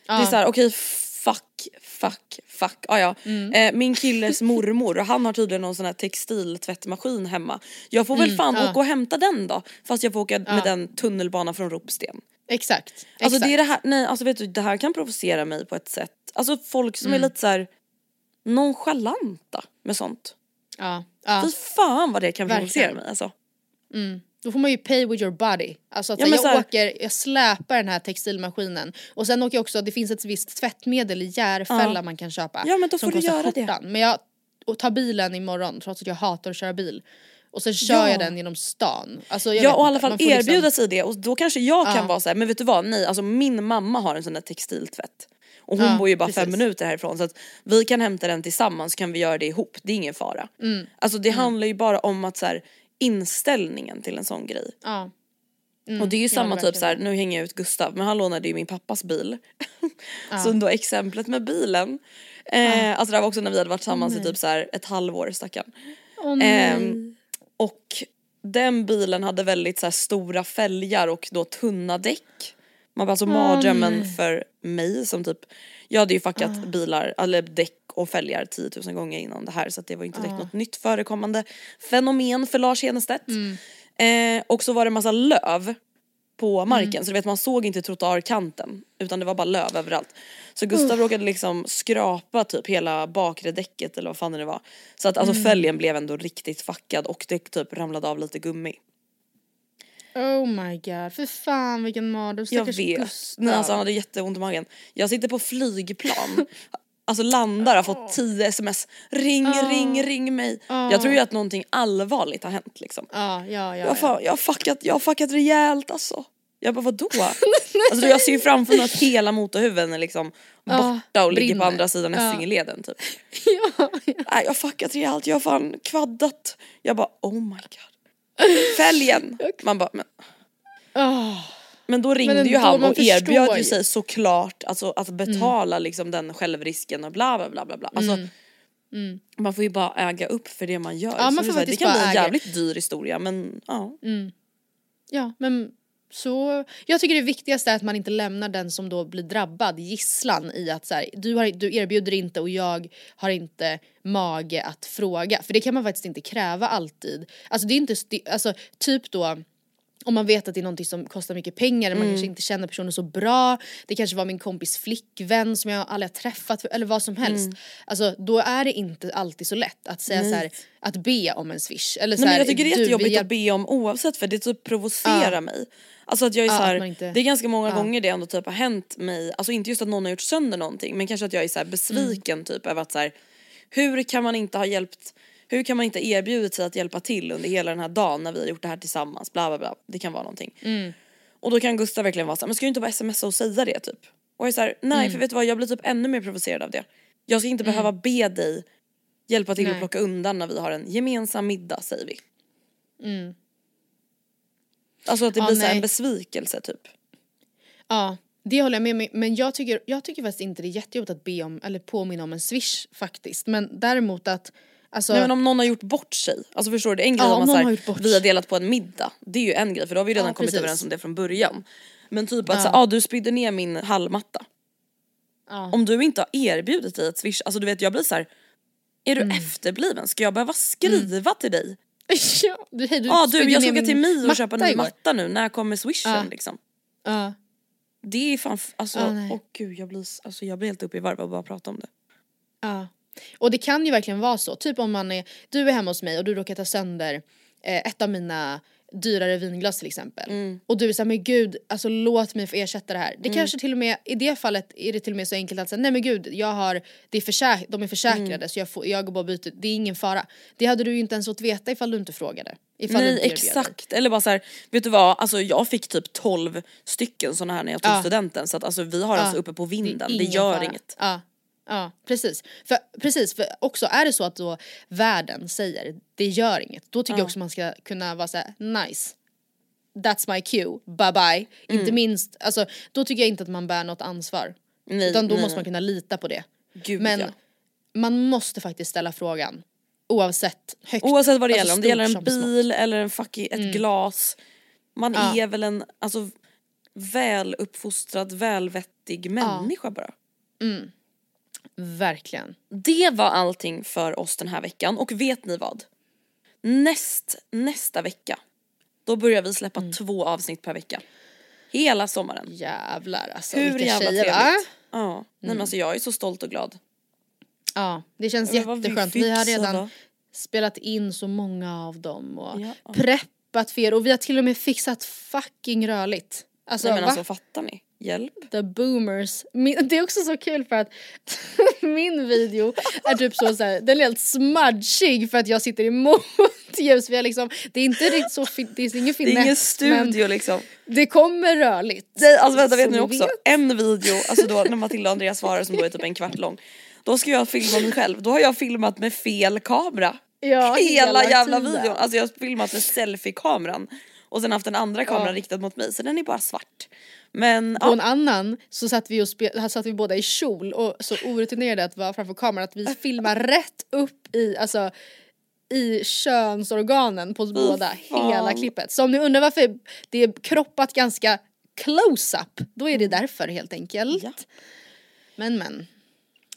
det är så här, okej fuck, fuck, fuck. Ah, ja. eh, min killes mormor, han har tydligen någon sån här textiltvättmaskin hemma. Jag får väl fan ja. åka och hämta den då. Fast jag får åka med den tunnelbana från Ropsten. Exakt. Alltså exakt. det är det här, nej alltså vet du det här kan provocera mig på ett sätt. Alltså folk som Mm. är lite så här nonchalanta med sånt. Ja, ja. Fy fan vad det kan provocera mig alltså. Då får man ju pay with your body. Alltså att Ja, så, jag så här- åker, jag släpar den här textilmaskinen och sen åker jag också, det finns ett visst tvättmedel i Järfälla Ja. man kan köpa. Ja, men då får du göra det. skjortan. Men jag tar bilen imorgon trots att jag hatar att köra bil. Och sen kör Ja. jag den genom stan. Alltså, jag Ja och i alla fall får liksom- erbjuda sig det och då kanske jag kan Ja. vara så här, men vet du vad, nej alltså min mamma har en sån där textiltvätt. Och hon Ja, bor ju bara precis. fem minuter härifrån så att vi kan hämta den tillsammans så kan vi göra det ihop, det är ingen fara. Mm. Alltså det handlar ju bara om att så här, inställningen till en sån grej. Ja. och det är ju samma typ så här, nu hänger jag ut Gustav men han lånade ju min pappas bil. <laughs> så då exemplet med bilen. Eh, alltså det här var också när vi hade varit tillsammans i typ så här ett halvår stackarn. Nej. Ehm, och den bilen hade väldigt så här stora fälgar och då tunna däck. Man bara alltså mardrömmen för mig som typ, jag hade ju fuckat bilar, eller däck och fälgar 10 000 gånger innan det här så det var inte direkt något nytt förekommande fenomen för Lars Henestedt. Eh, och så var det massa löv på marken så du vet man såg inte trottoarkanten utan det var bara löv överallt. Så Gustav råkade liksom skrapa typ hela bakre däcket eller vad fan det var. Så att alltså fälgen blev ändå riktigt fackad och det typ ramlade av lite gummi. Oh my god, för fan vilken mardröm. Jag vet. Gustav. Nej alltså han hade jätteont i magen. Jag sitter på flygplan. <laughs> Alltså landar har fått 10 sms. Ring, ring, ring mig. Jag tror ju att någonting allvarligt har hänt liksom. Ja, ja, ja. Jag, har ja. jag, har fuckat, jag har fuckat rejält alltså. Jag bara vadå? <laughs> alltså jag ser ju framför mig att hela motorhuven är liksom borta och ligger på andra sidan. Essingeleden typ. <laughs> ja, ja. Nej jag har fuckat rejält, jag har fan kvaddat. Jag bara oh my god. <laughs> Fälgen! Man bara men Ah. Men då ringde Men ju han och erbjöd ju sig såklart alltså, att betala liksom den självrisken och bla bla bla bla. bla. Alltså, Man får ju bara äga upp för det man gör. Ja, man Så får det, är så här, det kan bli en äga. jävligt dyr historia men ja. Ja, men så... Jag tycker det viktigaste är att man inte lämnar den som då blir drabbad gisslan i att så här, du, har, du erbjuder inte och jag har inte mage att fråga. För det kan man faktiskt inte kräva alltid. Alltså det är inte, alltså typ då om man vet att det är någonting som kostar mycket pengar, man kanske inte känner personen så bra, det kanske var min kompis flickvän som jag aldrig har träffat eller vad som helst. Alltså då är det inte alltid så lätt att säga så här, att be om en swish. Eller så Nej, men här, jag tycker det är jättejobbigt att be om oavsett för det typ provocerar Ja. mig. Alltså att jag är Ja, så här, inte- det är ganska många Ja. gånger det ändå typ har hänt mig, alltså inte just att någon har gjort sönder någonting men kanske att jag är så här besviken Mm. typ över att så hur kan man inte ha hjälpt, hur kan man inte erbjudit sig att hjälpa till under hela den här dagen när vi har gjort det här tillsammans, bla bla bla, det kan vara någonting. Mm. Och då kan Gustav verkligen vara såhär, men ska du inte bara smsa och säga det typ? Och jag är såhär, nej Mm. för vet du vad jag blir typ ännu mer provocerad av det. Jag ska inte behöva be dig hjälpa till Nej. att plocka undan när vi har en gemensam middag säger vi. Alltså att det Ja, blir så här en nej. besvikelse typ. Ja, det håller jag med om. Men jag tycker, jag tycker faktiskt inte det är jättejobbigt att be om eller påminna om en swish faktiskt. Men däremot att Alltså, Nej men om någon har gjort bort sig, alltså förstår du det är en grej Ja, om man någon så har vi har delat på en middag, det är ju en grej för då har vi redan Ja, kommit överens om det från början. Men typ att Ja. så här, ah, du spydde ner min hallmatta. ja. Om du inte har erbjudit dig ett swish, alltså du vet jag blir så här. Är Mm. du efterbliven? Ska jag behöva skriva till dig? <laughs> ja, du, hej, du ah, du jag ska åka till Mi och köpa en ny matta nu, när kommer swishen Ja. liksom? Ja. Det är fan, alltså åh nej. gud jag blir, alltså, jag blir helt uppe i varv av att bara prata om det. Ja. Och det kan ju verkligen vara så, typ om man är, du är hemma hos mig och du råkar ta sönder eh, ett av mina dyrare vinglas till exempel. Mm. Och du är såhär, men gud, alltså låt mig få ersätta det här. Det kanske till och med, i det fallet är det till och med så enkelt att säga, nej men gud, jag har, det är försäk- de är försäkrade Mm. så jag, får, jag går bara och byter, det är ingen fara. Det hade du ju inte ens fått veta ifall du inte frågade. Ifall Nej exakt, eller bara så här, vet du vad, alltså jag fick typ 12 stycken såna här när jag tog Ja. studenten så att alltså vi har Ja. alltså uppe på vinden, det, ingen gör fara. inget. Ja, ja precis. För, precis, för också är det så att då världen säger det gör inget, då tycker jag också man ska kunna vara såhär nice. That's my cue, bye bye. Inte minst, alltså då tycker jag inte att man bär något ansvar. Nej, utan då nej, måste man kunna lita på det. Gud Men ja. man måste faktiskt ställa frågan. Oavsett högt. Oavsett vad det alltså gäller, om det gäller en smått. bil eller en fucking, ett glas. Man Ja. är väl en alltså, väluppfostrad, välvettig människa bara. Verkligen. Det var allting för oss den här veckan och vet ni vad? Näst, nästa vecka, då börjar vi släppa Mm. två avsnitt per vecka. Hela sommaren. Jävlar alltså Hur vilka jävla tjejer va? Mm. Ja, nej men alltså jag är så stolt och glad. Ja det känns vad vi jätteskönt. Vi har redan spelat in så många av dem och Ja. preppat för er och vi har till och med fixat fucking rörligt. Alltså, nej men va? alltså fattar ni? Hjälp. The boomers. Min, det är också så kul för att <laughs> min video är typ så, så här, den är helt smudgig för att jag sitter emot <laughs> ljus. Vi har liksom, det är inte riktigt så, fin- det är ingen Det är finess ingen studio liksom. det kommer rörligt. Nej, alltså vänta vet ni också, vet. en video, alltså då när Matilda och Andreas svarar som då är typ en kvart lång. Då ska jag filma mig själv, då har jag filmat med fel kamera. Ja, hela, jävla tiden. videon, alltså jag har filmat med selfie-kameran. Och sen haft den andra kameran Ja. riktad mot mig så den är bara svart. Men På ja, en annan så satt vi, och satt vi båda i kjol och så orutinerade att vara framför kameran att vi <laughs> filmar rätt upp i, alltså i könsorganen på oss båda, fan. hela klippet. Så om ni undrar varför det är kroppat ganska close-up, då är det därför helt enkelt. Ja. Men men.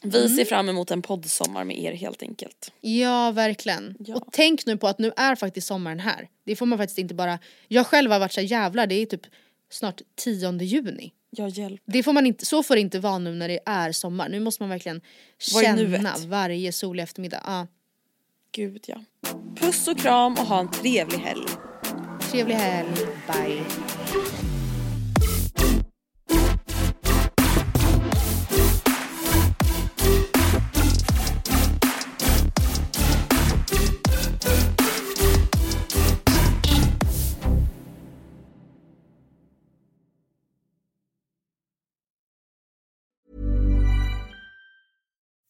vi Mm. ser fram emot en poddsommar med er helt enkelt. Ja verkligen. Ja. Och tänk nu på att nu är faktiskt sommaren här. Det får man faktiskt inte bara, jag själv har varit så jävlar det är typ snart 10 juni. Ja hjälp. Det får man inte, så får det inte vara nu när det är sommar. Nu måste man verkligen känna varje solig eftermiddag. Ja. Gud ja. Puss och kram och ha en trevlig helg. Trevlig helg, bye.